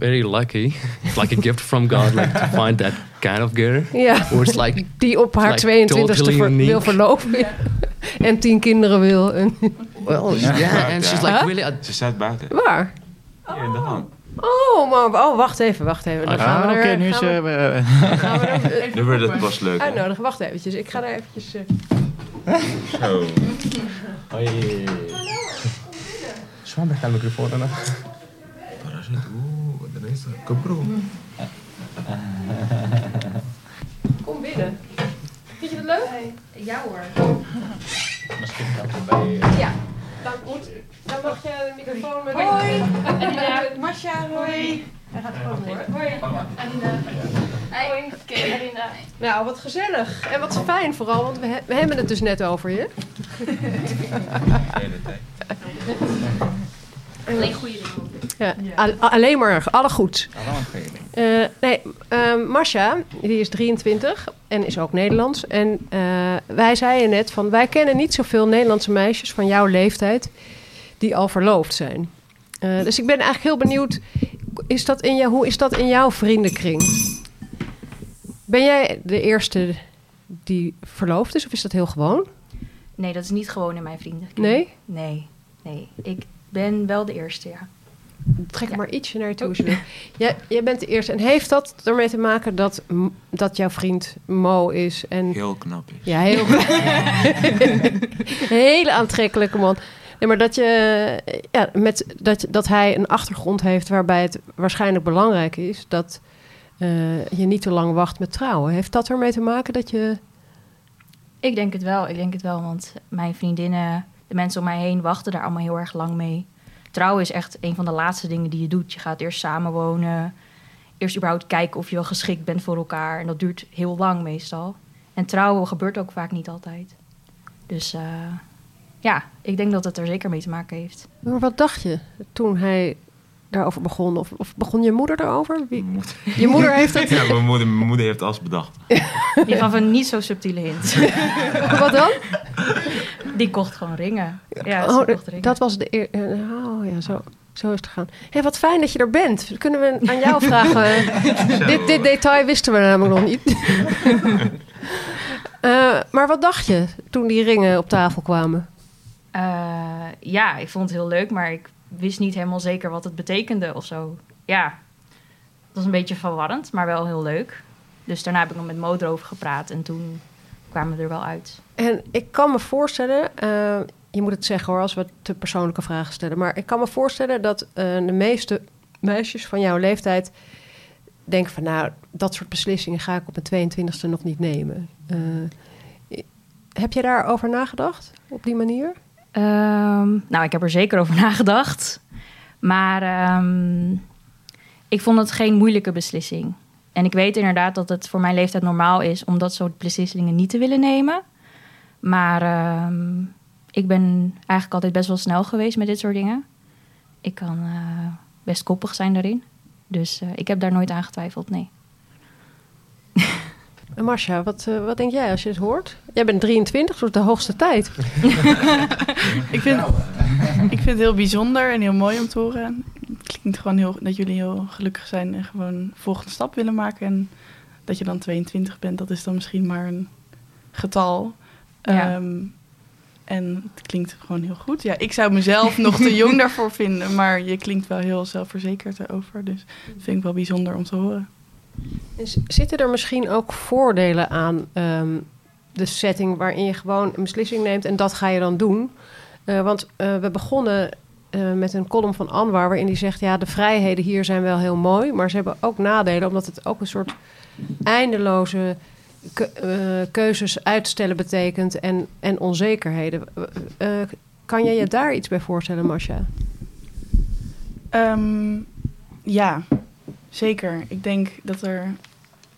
very lucky. It's like a gift from God, like to find that kind of girl. yeah Or it's like Die op haar like 22e totally ver- unique. wil verloven. en tien kinderen wil. En well, yeah, and she's like Huh? really. ad- Ze staat buiten. Waar? Hier in the hand. Oh, maar, oh, wacht even, wacht even. Dan gaan Ah, we Oké, er, nu is gaan we, eh, gaan we er, eh, Nu wordt het pas leuk. uitnodigen. Wacht eventjes. Ik ga daar eventjes... eh, Zo. Schwam met de microfoon dan. Parasite. Oeh, dat is een kopro. kom binnen. Vind je het leuk? Ja hoor. Ja. Dan, moet, dan mag je de microfoon met... Hoi! Masha, hoi! Hij gaat gewoon door. Hoi. Alina. Hoi. Oké, Alina. Nou, wat gezellig. En wat fijn vooral, want we, he- we hebben het dus net over je. Alleen goede dingen. Ja, al- alleen maar alle goed. Eh nee, ehm Masha, die is 23 en is ook Nederlands. En eh, wij zeiden net van, wij kennen niet zoveel Nederlandse meisjes van jouw leeftijd die al verloofd zijn. Eh, dus ik ben eigenlijk heel benieuwd, is dat in jou, hoe is dat in jouw vriendenkring? Ben jij de eerste die verloofd is of is dat heel gewoon? Nee, dat is niet gewoon in mijn vrienden. Nee? Nee, nee. Ik ben wel de eerste, ja. Trek Ja. maar ietsje naar je toe. wil. Jij, jij bent de eerste. En heeft dat ermee te maken dat, dat jouw vriend Mo is? En Heel knap is. Ja, heel hele aantrekkelijke man. Nee, maar dat je ja, met dat, dat hij een achtergrond heeft waarbij het waarschijnlijk belangrijk is dat eh, je niet te lang wacht met trouwen. Heeft dat ermee te maken dat je. Ik denk het wel, ik denk het wel. Want mijn vriendinnen, de mensen om mij heen, wachten daar allemaal heel erg lang mee. Trouwen is echt een van de laatste dingen die je doet. Je gaat eerst samenwonen. Eerst überhaupt kijken of je wel geschikt bent voor elkaar. En dat duurt heel lang meestal. En trouwen gebeurt ook vaak niet altijd. Dus eh, ja, ik denk dat het er zeker mee te maken heeft. Maar wat dacht je toen hij daarover begon? Of, of begon je moeder erover? Wie, je moeder heeft het. Ja, mijn moeder, mijn moeder heeft alles bedacht. Die gaf een niet zo subtiele hint. Wat dan? Die kocht gewoon ringen. Ja, ze Oh, kocht ringen. dat was de. eer- eh, Oh ja, zo, zo is het gegaan. Hé, wat fijn dat je er bent. Kunnen we aan jou vragen? dit, dit detail wisten we namelijk nog niet. Eh, maar wat dacht je toen die ringen op tafel kwamen? Eh, ja, ik vond het heel leuk, maar ik wist niet helemaal zeker wat het betekende of zo. Ja, het was een beetje verwarrend, maar wel heel leuk. Dus daarna heb ik nog met Mo erover gepraat en toen kwamen we er wel uit. En ik kan me voorstellen, eh, je moet het zeggen hoor, als we te persoonlijke vragen stellen. Maar ik kan me voorstellen dat eh, de meeste meisjes van jouw leeftijd denken van nou, dat soort beslissingen ga ik op mijn 22e nog niet nemen. Heb je daarover nagedacht op die manier? Ehm, nou, ik heb er zeker over nagedacht. Maar ehm, ik vond het geen moeilijke beslissing. En ik weet inderdaad dat het voor mijn leeftijd normaal is om dat soort beslissingen niet te willen nemen. Maar ehm, ik ben eigenlijk altijd best wel snel geweest met dit soort dingen. Ik kan eh, best koppig zijn daarin. Dus eh, ik heb daar nooit aan getwijfeld, nee. En Marcia, wat, eh, wat denk jij als je het hoort? Jij bent 23, dus de hoogste tijd. ik, vind, ik vind het heel bijzonder en heel mooi om te horen. Het klinkt gewoon heel, dat jullie heel gelukkig zijn en gewoon de volgende stap willen maken. En dat je dan 22 bent, dat is dan misschien maar een getal. Ja. Ehm, en het klinkt gewoon heel goed. Ja, ik zou mezelf nog te jong daarvoor vinden, maar je klinkt wel heel zelfverzekerd erover. Dus dat vind ik wel bijzonder om te horen. Zitten er misschien ook voordelen aan ehm, de setting waarin je gewoon een beslissing neemt en dat ga je dan doen? Eh, want eh, we begonnen eh, met een column van Anwar waarin hij zegt: ja, de vrijheden hier zijn wel heel mooi, maar ze hebben ook nadelen, omdat het ook een soort eindeloze ke- keuzes uitstellen betekent en, en onzekerheden. Kan jij je daar iets bij voorstellen, Masha? Ehm, ja, zeker. Ik denk dat er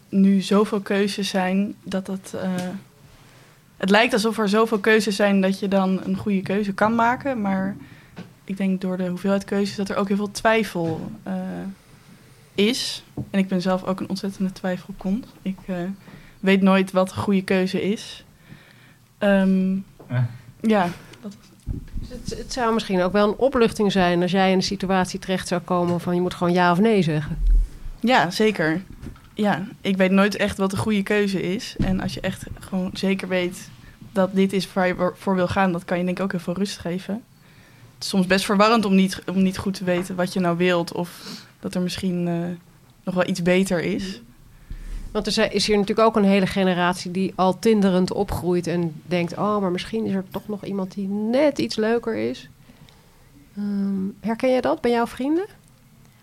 nu zoveel keuzes zijn dat het. eh, het lijkt alsof er zoveel keuzes zijn dat je dan een goede keuze kan maken. Maar ik denk door de hoeveelheid keuzes dat er ook heel veel twijfel eh, is. En ik ben zelf ook een ontzettende twijfelkont. Ik eh, weet nooit wat een goede keuze is. Ehm, Eh. Ja, Het, het zou misschien ook wel een opluchting zijn als jij in een situatie terecht zou komen van je moet gewoon ja of nee zeggen. Ja, zeker. Ja, ik weet nooit echt wat de goede keuze is. En als je echt gewoon zeker weet dat dit is waar je voor- wil gaan, dat kan je denk ik ook heel veel rust geven. Het is soms best verwarrend om niet, om niet goed te weten wat je nou wilt. Of dat er misschien eh, nog wel iets beter is. Want er is hier natuurlijk ook een hele generatie die al tinderend opgroeit en denkt: oh, maar misschien is er toch nog iemand die net iets leuker is. Ehm, herken je dat bij jouw vrienden?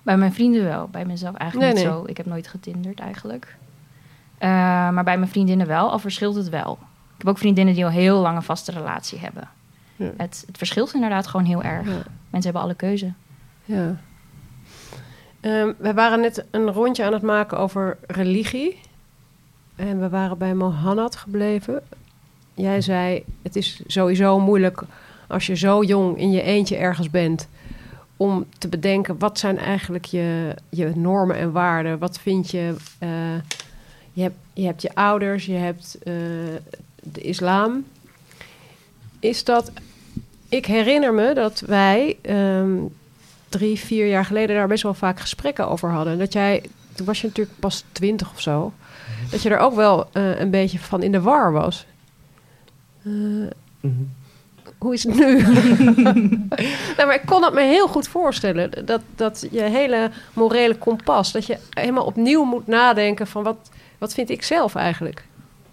Bij mijn vrienden wel, bij mezelf eigenlijk Nee, niet nee. zo. Ik heb nooit getinderd eigenlijk. Eh, maar bij mijn vriendinnen wel, al verschilt het wel. Ik heb ook vriendinnen die al heel lang een vaste relatie hebben. Ja. Het, het verschilt inderdaad gewoon heel erg. Ja. Mensen hebben alle keuze. Ja. Ehm, we waren net een rondje aan het maken over religie. En we waren bij Mohammed gebleven. Jij zei, het is sowieso moeilijk als je zo jong in je eentje ergens bent... om te bedenken, wat zijn eigenlijk je, je normen en waarden? Wat vind je... eh, je, hebt, je ouders, je hebt eh, de islam. Is dat... Ik herinner me dat wij... ehm, drie, vier jaar geleden daar best wel vaak gesprekken over hadden. Dat jij, toen was je natuurlijk pas twintig of zo, dat je er ook wel eh, een beetje van in de war was. Eh, hoe is het nu? nou, maar ik kon het me heel goed voorstellen. Dat, dat je hele morele kompas, dat je helemaal opnieuw moet nadenken van wat, wat vind ik zelf eigenlijk?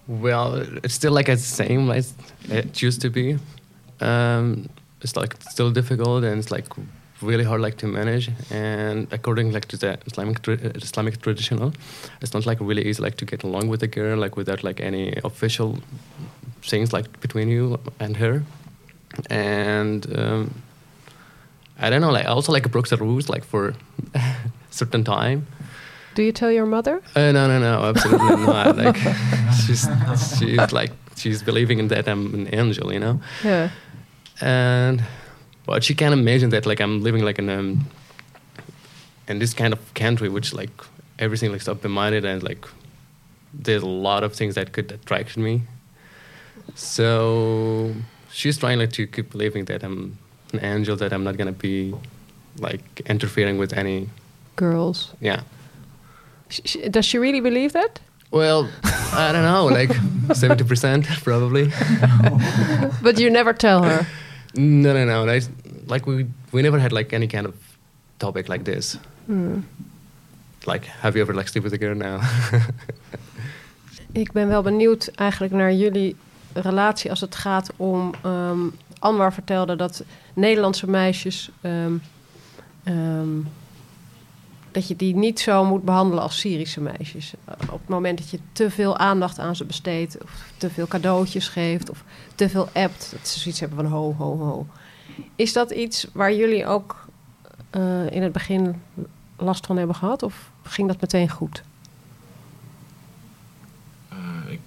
Well, it's still like it's the same as it used to be. Um, it's like still difficult and it's like really hard like to manage. And according like to the Islamic tra- Islamic traditional, it's not like really easy like to get along with a girl like without like any official things like between you and her. And um, I don't know, like I also like broke the rules like for certain time. Do you tell your mother? Uh, no, no, no, absolutely not. Like she's she's like she's believing in that I'm an angel, you know. Yeah. And but she can't imagine that like I'm living like in um in this kind of country which like everything like open minded and like there's a lot of things that could attract me. So she's trying like to keep believing that I'm an angel, that I'm not gonna be like interfering with any Girls. yeah. Sh- sh- Does she really believe that? Well, I don't know, like seventy percent probably. But you never tell her. No, no, no. Like, like we we never had like any kind of topic like this. Hmm. Like, have you ever like sleep with a girl now? Ik ben wel benieuwd eigenlijk naar jullie relatie als het gaat om... ehm Anwar vertelde dat Nederlandse meisjes... ehm, ehm, dat je die niet zo moet behandelen als Syrische meisjes. Op het moment dat je te veel aandacht aan ze besteedt, of te veel cadeautjes geeft, of te veel appt, dat ze zoiets hebben van ho, ho, ho. Is dat iets waar jullie ook eh, in het begin last van hebben gehad, of ging dat meteen goed? Eh, ik,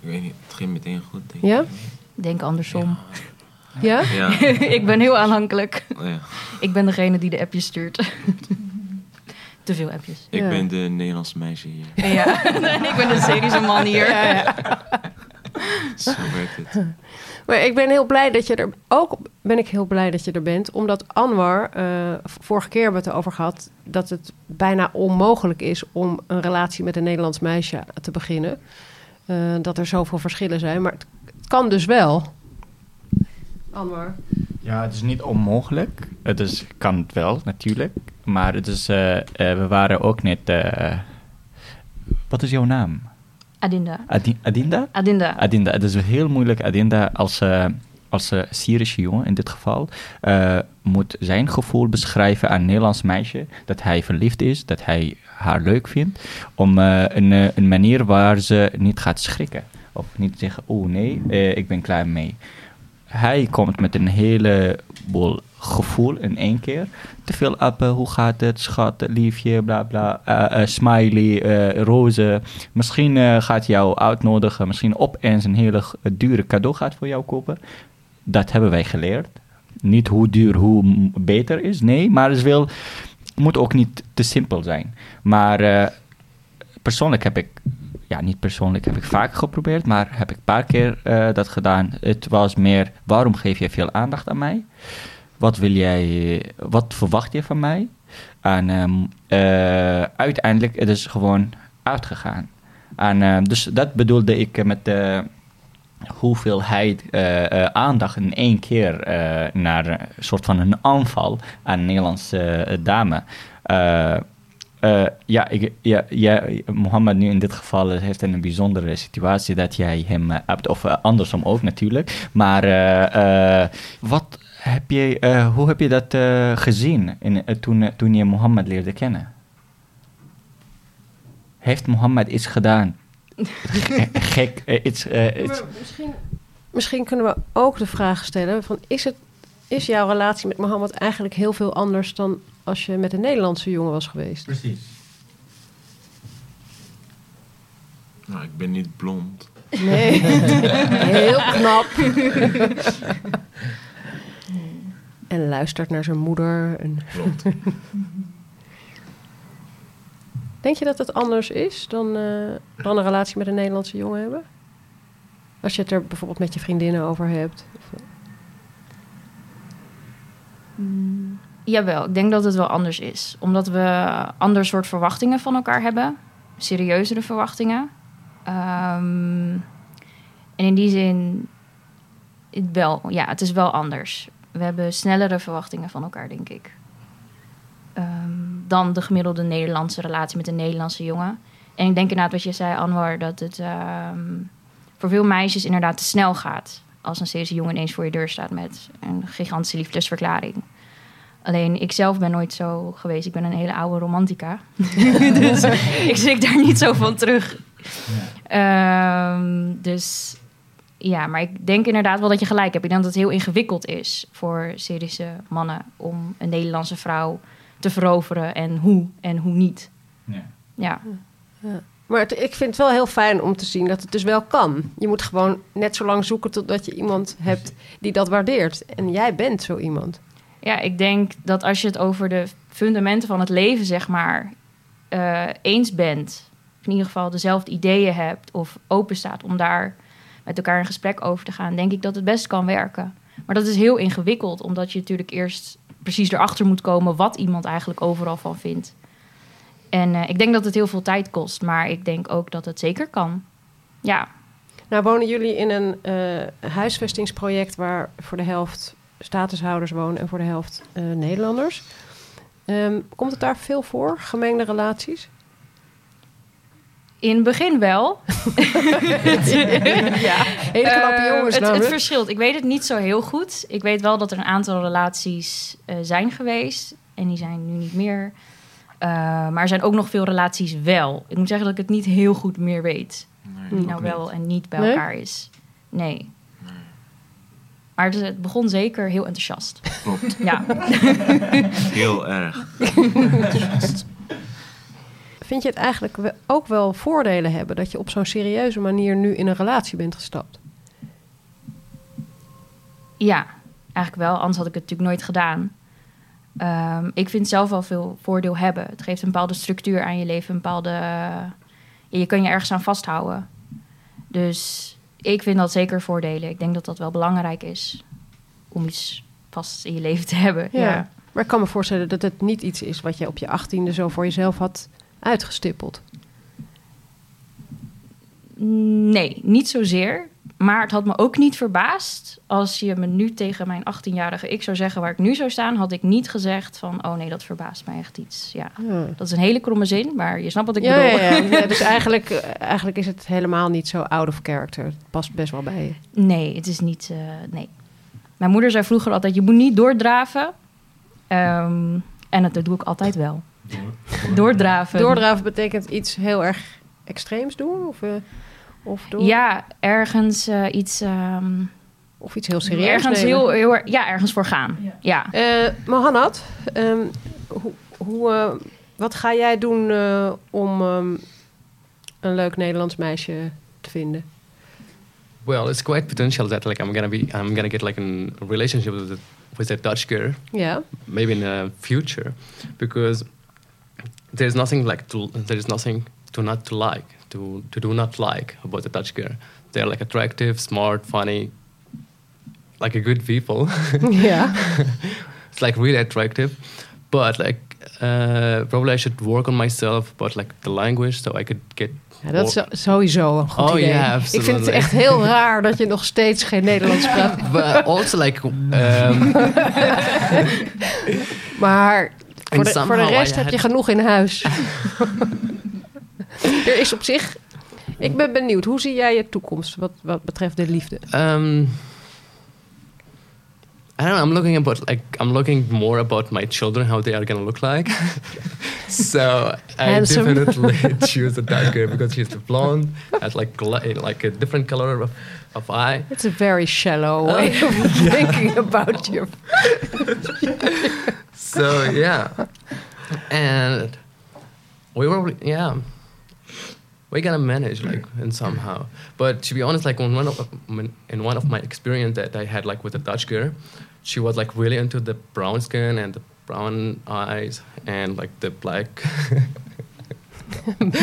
ik weet niet, het ging meteen goed. Denk Ja? ik. Denk andersom. Ja? Ja. ik ben heel aanhankelijk. ja. Ik ben degene die de appjes stuurt. Te veel appjes. Ik Ja. ben de Nederlandse meisje hier. Ja, en ik ben de Syrische man hier. Zo werkt het. Maar ik ben heel blij dat je er ook ben ik heel blij dat je er bent, omdat Anwar eh, vorige keer hebben we het over gehad dat het bijna onmogelijk is om een relatie met een Nederlands meisje te beginnen. Eh, dat er zoveel verschillen zijn, maar het, het kan dus wel. Anwar. Ja, het is niet onmogelijk. Het is, kan het wel, natuurlijk. Maar het is, eh, eh, we waren ook net... eh, wat is jouw naam? Adinda. Adi- Adinda? Adinda. Adinda. Het is heel moeilijk. Adinda als, eh, als eh, Syrische jongen in dit geval eh, moet zijn gevoel beschrijven aan een Nederlands meisje. Dat hij verliefd is, dat hij haar leuk vindt. Om eh, een, een manier waar ze niet gaat schrikken. Of niet zeggen, oh nee, ik ben klaar mee. Hij komt met een heleboel gevoel in één keer. Te veel appen, hoe gaat het, schat, liefje, bla bla, smiley, eh, roze. Misschien gaat hij jou uitnodigen, misschien opeens een hele dure cadeau gaat voor jou kopen. Dat hebben wij geleerd. Niet hoe duur, hoe beter is, nee, maar het wel, moet ook niet te simpel zijn. Maar eh, persoonlijk heb ik, ja, niet persoonlijk heb ik vaak geprobeerd, maar heb ik een paar keer eh, dat gedaan. Het was meer, waarom geef je veel aandacht aan mij? Wat wil jij, wat verwacht je van mij? En ehm, eh, uiteindelijk het is gewoon uitgegaan. En eh, dus dat bedoelde ik met de hoeveelheid eh, eh, aandacht in één keer eh, naar een soort van een aanval aan een Nederlandse eh, dame. Ja, ik, Mohammed nu in dit geval heeft een bijzondere situatie dat jij hem hebt, of andersom ook natuurlijk. Maar wat heb je, hoe heb je dat gezien in, toen, toen je Mohammed leerde kennen? Heeft Mohammed iets gedaan? Ge- Gek, eh, iets, eh, iets- Misschien, misschien kunnen we ook de vraag stellen: van, is, het, is jouw relatie met Mohammed eigenlijk heel veel anders dan als je met een Nederlandse jongen was geweest? Precies. Nou, ik ben niet blond. Nee, heel knap. en luistert naar zijn moeder. En... Blond. Denk je dat het anders is dan, eh, dan een relatie met een Nederlandse jongen hebben? Als je het er bijvoorbeeld met je vriendinnen over hebt. Of- Jawel, ik denk dat het wel anders is. Omdat we ander soort verwachtingen van elkaar hebben. Serieuzere verwachtingen. Ehm, en in die zin, het wel, ja, het is wel anders. We hebben snellere verwachtingen van elkaar, denk ik. Dan de gemiddelde Nederlandse relatie met een Nederlandse jongen. En ik denk inderdaad wat je zei, Anwar, dat het ehm, voor veel meisjes inderdaad te snel gaat. Als een Syrische jongen ineens voor je deur staat met een gigantische liefdesverklaring. Alleen ik zelf ben nooit zo geweest. Ik ben een hele oude romantica. dus ik schrik daar niet zo van terug. Ehm, dus ja, maar ik denk inderdaad wel dat je gelijk hebt. Ik denk dat het heel ingewikkeld is voor Syrische mannen om een Nederlandse vrouw te veroveren en hoe en hoe niet. Ja. Ja, Maar het- ik vind het wel heel fijn om te zien dat het dus wel kan. Je moet gewoon net zo lang zoeken totdat je iemand hebt die dat waardeert. En jij bent zo iemand. ja ik denk dat als je het over de fundamenten van het leven, zeg maar, eh, eens bent, of in ieder geval dezelfde ideeën hebt of open staat om daar met elkaar in gesprek over te gaan, denk ik dat het best kan werken. Maar dat is heel ingewikkeld, omdat je natuurlijk eerst precies erachter moet komen wat iemand eigenlijk overal van vindt. En eh, ik denk dat het heel veel tijd kost, maar ik denk ook dat het zeker kan. Ja, Nou wonen jullie in een eh, huisvestingsproject waar voor de helft statushouders wonen en voor de helft eh, Nederlanders. Ehm, komt het daar veel voor, gemengde relaties? In het begin wel. ja, hele knappe Eh, jongens het, het namelijk. verschilt. Ik weet het niet zo heel goed. Ik weet wel dat er een aantal relaties eh, zijn geweest. En die zijn nu niet meer. Eh, maar er zijn ook nog veel relaties wel. Ik moet zeggen dat ik het niet heel goed meer weet. Nee, Wie nou niet. wel en niet bij Nee? elkaar is. Nee. Maar het, het begon zeker heel enthousiast. Klopt. Ja. Heel erg. Vind je het eigenlijk ook wel voordelen hebben dat je op zo'n serieuze manier nu in een relatie bent gestapt? Ja, eigenlijk wel. Anders had ik het natuurlijk nooit gedaan. Ehm, ik vind zelf wel veel voordeel hebben. Het geeft een bepaalde structuur aan je leven. Een bepaalde... ja, je kan je ergens aan vasthouden. Dus ik vind dat zeker voordelen. Ik denk dat dat wel belangrijk is. Om iets vast in je leven te hebben. Ja. Maar ik kan me voorstellen dat het niet iets is wat je op je achttiende zo voor jezelf had uitgestippeld. Nee, niet zozeer. Maar het had me ook niet verbaasd als je me nu tegen mijn 18-jarige ik zou zeggen waar ik nu zou staan, had ik niet gezegd van, oh nee, dat verbaast mij echt iets. Ja, Ja. dat is een hele kromme zin, maar je snapt wat ik Ja, bedoel. ja, dus eigenlijk, eigenlijk is het helemaal niet zo out of character. Het past best wel bij je. Nee, het is niet. eh, nee. Mijn moeder zei vroeger altijd: je moet niet doordraven. Ehm, en dat doe ik altijd wel. Doordraven. Doordraven betekent iets heel erg extreems doen? Of, eh, of, door, Ja, ergens eh, iets. ehm, of iets heel serieus ergens heel, heel ja, ergens voor gaan. Ja. Eh, Mohanad, ehm, hoe, hoe, eh, wat ga jij doen eh, om ehm, een leuk Nederlands meisje te vinden? Well, it's quite potential that like I'm gonna be I'm gonna get like a relationship with a, with a Dutch girl, Ja, maybe in the future, because there's nothing like to there is nothing to not to like to to do not like about the Dutch girl. They're like attractive, smart, funny, like a good people. yeah, it's like really attractive, but like uh, probably I should work on myself but like the language so I could get. ja dat is sowieso een goed Oh, idee. ja, Ik vind het echt heel raar dat je nog steeds geen Nederlands praat. but also like um, Maar voor de, voor de rest heb je genoeg in huis. er is op zich... Ik ben benieuwd, hoe zie jij je toekomst wat, wat betreft de liefde? um, I don't know. I'm looking about like I'm looking more about my children, how they are gonna look like. so I definitely choose a dark girl because she's blonde, has like like a different color of, of eye. It's a very shallow way of thinking about your... So yeah, and we were yeah, we're gonna manage like in somehow. But to be honest, like in one of when- in one of my experience that I had like with a Dutch girl, she was like really into the brown skin and the brown eyes and like the black.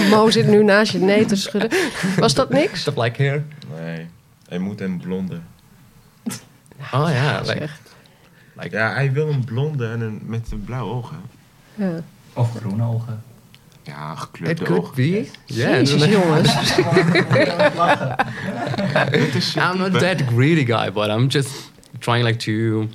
Mo zit nu naast je nee te schudden. Was dat niks? the black hair. Nee, hij moet een blonde. Oh yeah, like Zeg. Like Ja, hij wil een blonde en een, met een blauwe ogen. Ja. Of groene ogen. Ja, gekleurde could ogen. be. Yeah, Jezus, jongens. Het I'm not that greedy guy, but I'm just trying like to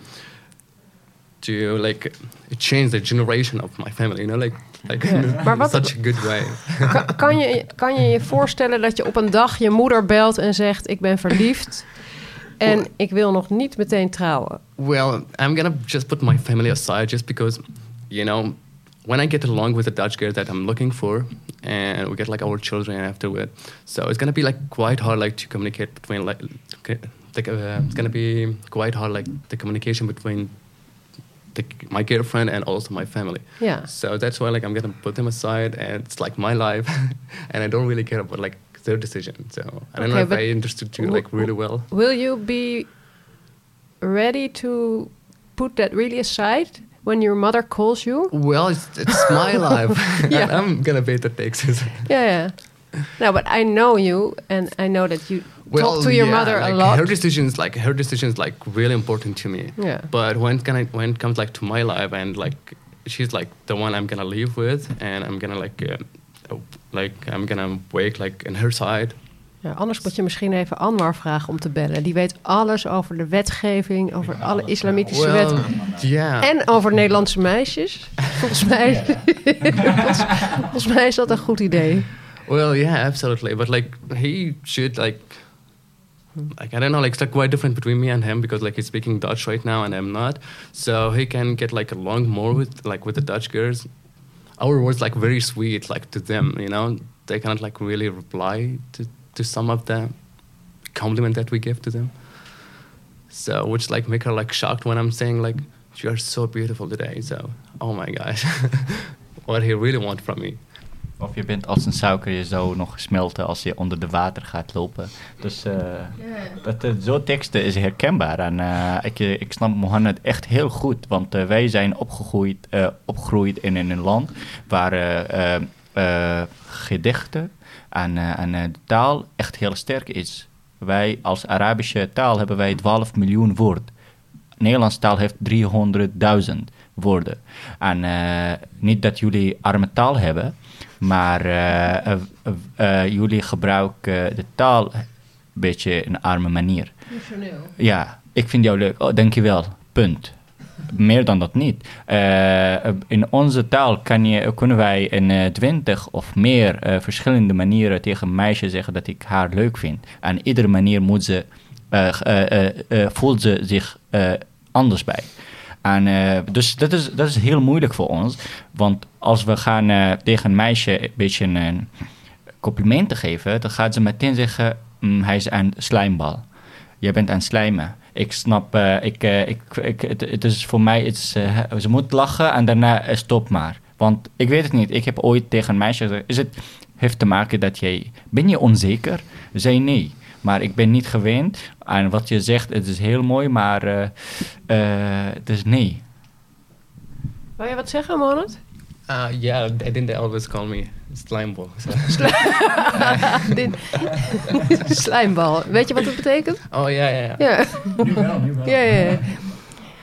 to like change the generation of my family. You know, like like in Maar wat- such a good way. Kan, kan, je, kan je je voorstellen dat je op een dag je moeder belt en zegt... ik ben verliefd en ik wil nog niet meteen trouwen? Well, I'm gonna just put my family aside just because, you know, when I get along with the Dutch girl that I'm looking for, and we get like our children afterward, so it's gonna be like quite hard like to communicate between like, like uh, it's gonna be quite hard like the communication between the, my girlfriend and also my family. Yeah. So that's why like I'm gonna put them aside, and it's like my life, and I don't really care about like their decision. So I don't Okay, know if I understood you like really well. Will you be ready to put that really aside when your mother calls you? Well, it's, it's my life. Yeah. and I'm gonna pay the taxes. Yeah, yeah. No, but I know you and I know that you talk to your yeah, mother like a lot. Her decisions, like her decisions, like really important to me. Yeah. But when can I, when it comes like to my life and like she's like the one I'm gonna live with, and I'm gonna like uh, like I'm gonna wake like in her side. Ja, anders moet je misschien even Anwar vragen om te bellen. Die weet alles over de wetgeving, over alle islamitische Well, wetten. yeah. En over Nederlandse meisjes. Volgens mij, volgens, volgens mij is dat een goed idee. Well, yeah, absolutely. But like he should like like I don't know, like it's like quite different between me and him because like he's speaking Dutch right now and I'm not. So he can get like along more with like with the Dutch girls. Our words like very sweet, like to them, you know, they cannot like really reply to, to some of the compliment that we give to them. So which like make her like shocked when I'm saying like you are so beautiful today. So oh my gosh, what he really want from me. Of je bent als een suiker je zo nog smelten als je onder de water gaat lopen. Dus eh dat, eh, zo'n teksten is herkenbaar. En eh, ik, ik snap Mohammed echt heel goed. Want wij zijn opgegroeid, opgegroeid in, in een land waar gedichten en, en de taal echt heel sterk is. Wij als Arabische taal hebben wij 12 miljoen woorden. Nederlandse taal heeft 300.000 woorden. En niet dat jullie arme taal hebben, maar eh, eh, eh, jullie gebruiken de taal een beetje in een arme manier. Ja, ik vind jou leuk. Oh, dankjewel. Punt. Meer dan dat niet. In onze taal kan je, kunnen wij in twintig of meer verschillende manieren tegen een meisje zeggen dat ik haar leuk vind. En iedere manier moet ze, voelt ze zich anders bij. En, eh, dus dat is, dat is heel moeilijk voor ons. Want als we gaan eh, tegen een meisje een beetje een complimenten geven, dan gaat ze meteen zeggen: "Mm, hij is een slijmbal. Jij bent aan slijmen. Ik snap, eh, ik, ik, het, is voor mij, het is, ze moet lachen en daarna stop maar. Want ik weet het niet. Ik heb ooit tegen een meisje gezegd: is het heeft te maken dat jij, ben je onzeker? Zei nee. Maar ik ben niet gewend. En wat je zegt, het is heel mooi, maar eh, eh, het is nee. Wil je wat zeggen, Mohammed? Uh, yeah, I think they always call me. So. Dit- Slijmbal. Weet je wat dat betekent? oh yeah, yeah. Ja. Ja, ja, ja.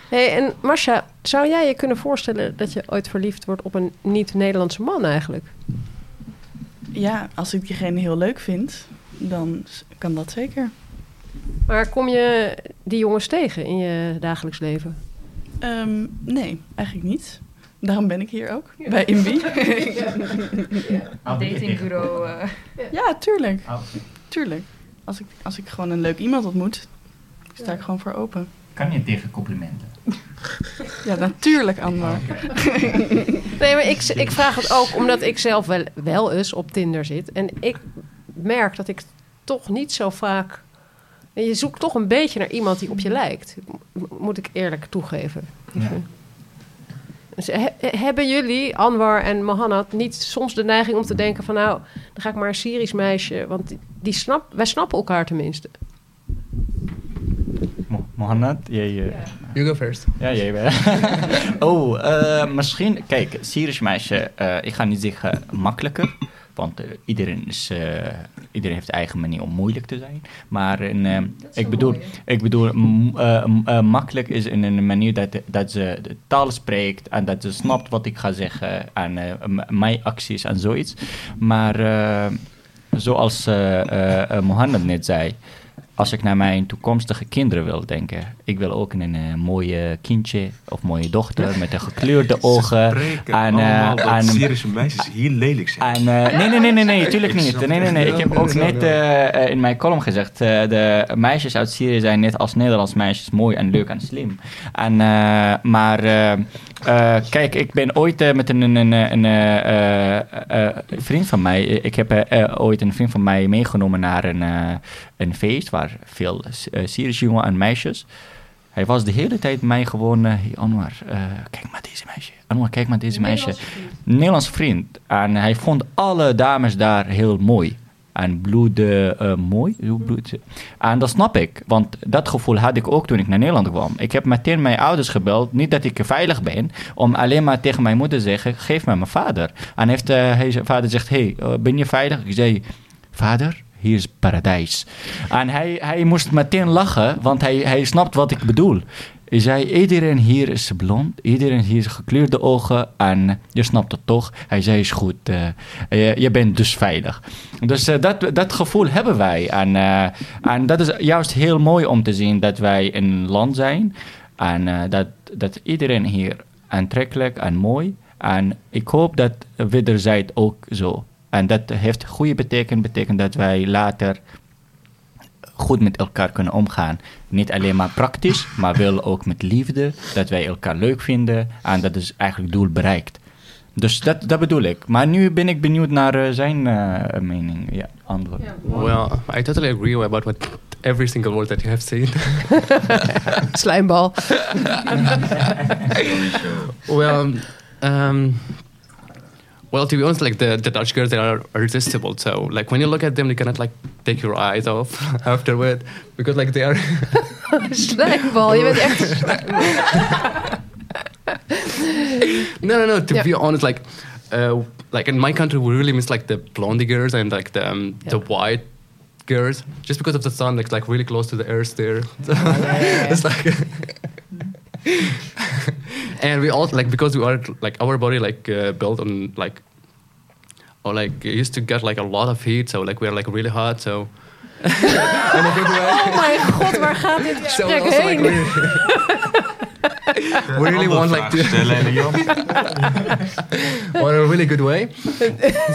Hey, en Marcia, zou jij je kunnen voorstellen dat je ooit verliefd wordt op een niet-Nederlandse man eigenlijk? Ja, als ik diegene heel leuk vind, dan kan dat zeker. Maar kom je die jongens tegen in je dagelijks leven? Ehm, nee, eigenlijk niet. Daarom ben ik hier ook, bij Inbi. Datingbureau. eh. ja, tuurlijk. Tuurlijk. Als ik, als ik gewoon een leuk iemand ontmoet, sta ik gewoon voor open. Kan je tegen complimenten? Ja, natuurlijk, Anwar. Nee, maar ik, ik vraag het ook omdat ik zelf wel, wel eens op Tinder zit. En ik merk dat ik toch niet zo vaak... En je zoekt toch een beetje naar iemand die op je lijkt. Moet ik eerlijk toegeven. Ja. Dus he- hebben jullie, Anwar en Mohanad, niet soms de neiging om te denken van... nou, dan ga ik maar een Syrisch meisje... want die, die snap, wij snappen elkaar tenminste. Mo- Mohammed, jij... eh, You go first. Ja, jij wel. oh, eh, misschien... Kijk, Syrisch meisje, eh, ik ga niet zeggen makkelijker. Want eh, iedereen, is, eh, iedereen heeft eigen manier om moeilijk te zijn. Maar eh, ik, bedoel, ik bedoel, makkelijk is in een manier dat, dat ze de taal spreekt... en dat ze snapt wat ik ga zeggen en mijn acties en zoiets. Maar zoals eh, Mohammed net zei... Als ik naar mijn toekomstige kinderen wil denken, ik wil ook een eh, mooie kindje of mooie dochter met een gekleurde ogen. Eh, allemaal dat en- Syrische meisjes heel lelijk zijn. En, eh, nee, nee, nee, nee, nee, tuurlijk niet. Nee, nee, nee. Ik heb ook net eh, eh, in mijn column gezegd, eh, de meisjes uit Syrië zijn net als Nederlands meisjes mooi en leuk en slim. En, eh, maar eh, kijk, ik ben ooit eh, met een, een, een, een eh, vriend van mij, ik heb ooit een vriend van mij meegenomen naar een, een feest waar veel Syrische jongen en meisjes. Hij was de hele tijd mij gewoon, hey Anwar, kijk maar deze meisje. Anwar, kijk maar deze meisje. Nederlands vriend. En hij vond alle dames daar heel mooi. En bloedde eh, mooi. Zo bloed. En dat snap ik. Want dat gevoel had ik ook toen ik naar Nederland kwam. Ik heb meteen mijn ouders gebeld. Niet dat ik veilig ben. Om alleen maar tegen mijn moeder te zeggen. Geef me mijn vader. En heeft, hij, zijn vader zegt. Hey, ben je veilig? Ik zei. Vader, hier is paradijs. En hij, hij moest meteen lachen. Want hij, hij snapt wat ik bedoel. Zei, iedereen hier is blond, iedereen hier is gekleurde ogen en je snapt het toch. Hij zei, is goed, uh, je, je, bent dus veilig. Dus uh, dat, dat gevoel hebben wij. En, uh, en dat is juist heel mooi om te zien dat wij een land zijn. En dat, dat iedereen hier aantrekkelijk en mooi. En ik hoop dat wederzijds ook zo. En dat heeft goede betekent, betekent dat wij later goed met elkaar kunnen omgaan. Niet alleen maar praktisch, maar wel ook met liefde. Dat wij elkaar leuk vinden en dat is eigenlijk doel bereikt. Dus dat, dat bedoel ik. Maar nu ben ik benieuwd naar eh, zijn eh, mening. Ja, antwoord. Well, I totally agree about what every single word that you have said. Slijmbal. well, um, well, to be honest, like the, the Dutch girls, they are irresistible. So, like when you look at them, you cannot like take your eyes off afterward because like they are. Slijmbal, je bent echt no, no, no. To Yeah. be honest, like, uh, like in my country, we really miss like the blondie girls and like the um, the white girls, just because of the sun. Like, like really close to the earth there. So it's like. and we also like because we are like our body like uh, built on like or like used to get like a lot of heat so like we're like really hot so in a good way Oh mijn god, waar gaat dit so we gesprek also heen? really, we really want like to stellen en Jan. or in a really good way.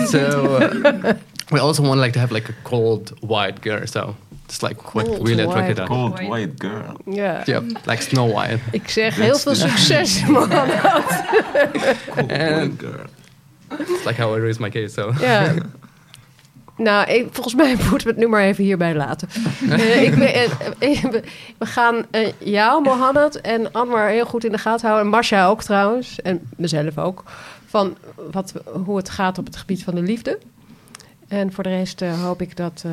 so uh, we also want like to have like a cold white girl. So it's like what Cold really us. Cold white girl. Ja, Yeah, like Snow White. ik zeg heel veel succes, man. Cold white girl. It's like how I raise my kids. So Ja. Nou, ik- volgens mij moeten we het nu maar even hierbij laten. Eh, ik ben, eh, eh, we- gaan eh, jou, Mohammed en Anwar heel goed in de gaten houden. En Masha ook trouwens. En mezelf ook. Van wat, hoe het gaat op het gebied van de liefde. En voor de rest eh, hoop ik dat eh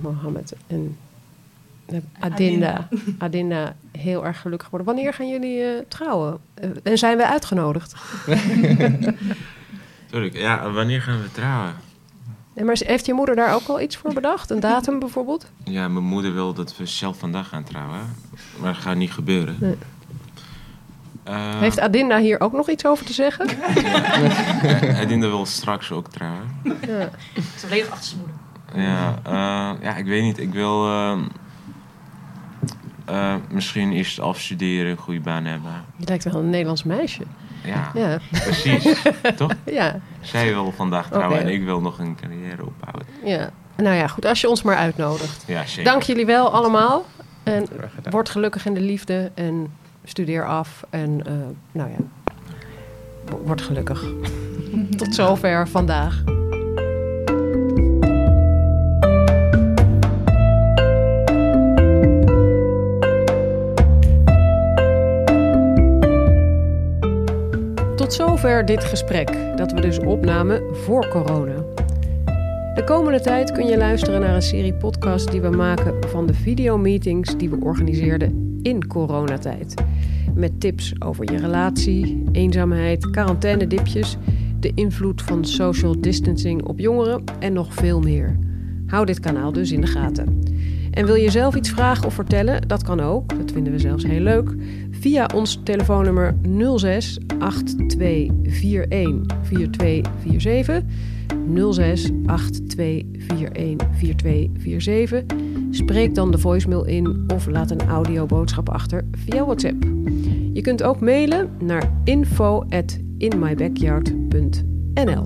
Mohammed en Adinda, Adinda heel erg gelukkig worden. Wanneer gaan jullie eh, trouwen? Eh, en zijn we uitgenodigd? Tuurlijk, ja, wanneer gaan we trouwen? En maar heeft je moeder daar ook al iets voor bedacht? Een datum bijvoorbeeld? Ja, mijn moeder wil dat we zelf vandaag gaan trouwen. Maar dat gaat niet gebeuren. Nee. Eh, Heeft Adinda hier ook nog iets over te zeggen? Edinda wil straks ook trouwen. Ja. Is volledig achter zijn moeder. Ja, eh, ja, ik weet niet. Ik wil ehm, eh, misschien eerst afstuderen, een goede baan hebben. Je lijkt wel een Nederlands meisje. Ja, Ja, precies. Toch? ja, Zij wil vandaag trouwen en ik wil nog een carrière opbouwen. ja. Nou ja, goed, als je ons maar uitnodigt. Ja, zeker. Dank jullie wel allemaal. En word gelukkig in de liefde en studeer af. En eh, nou ja, wo- word gelukkig. Tot zover vandaag. Tot zover dit gesprek, dat we dus opnamen voor corona. De komende tijd kun je luisteren naar een serie podcasts die we maken van de videomeetings die we organiseerden in coronatijd. Met tips over je relatie, eenzaamheid, quarantainedipjes, de invloed van social distancing op jongeren en nog veel meer. Hou dit kanaal dus in de gaten. En wil je zelf iets vragen of vertellen? Dat kan ook, dat vinden we zelfs heel leuk. Via ons telefoonnummer 06 8241 4247. 06 8241 4247. Spreek dan de voicemail in of laat een audioboodschap achter via WhatsApp. Je kunt ook mailen naar info@inmybackyard.nl.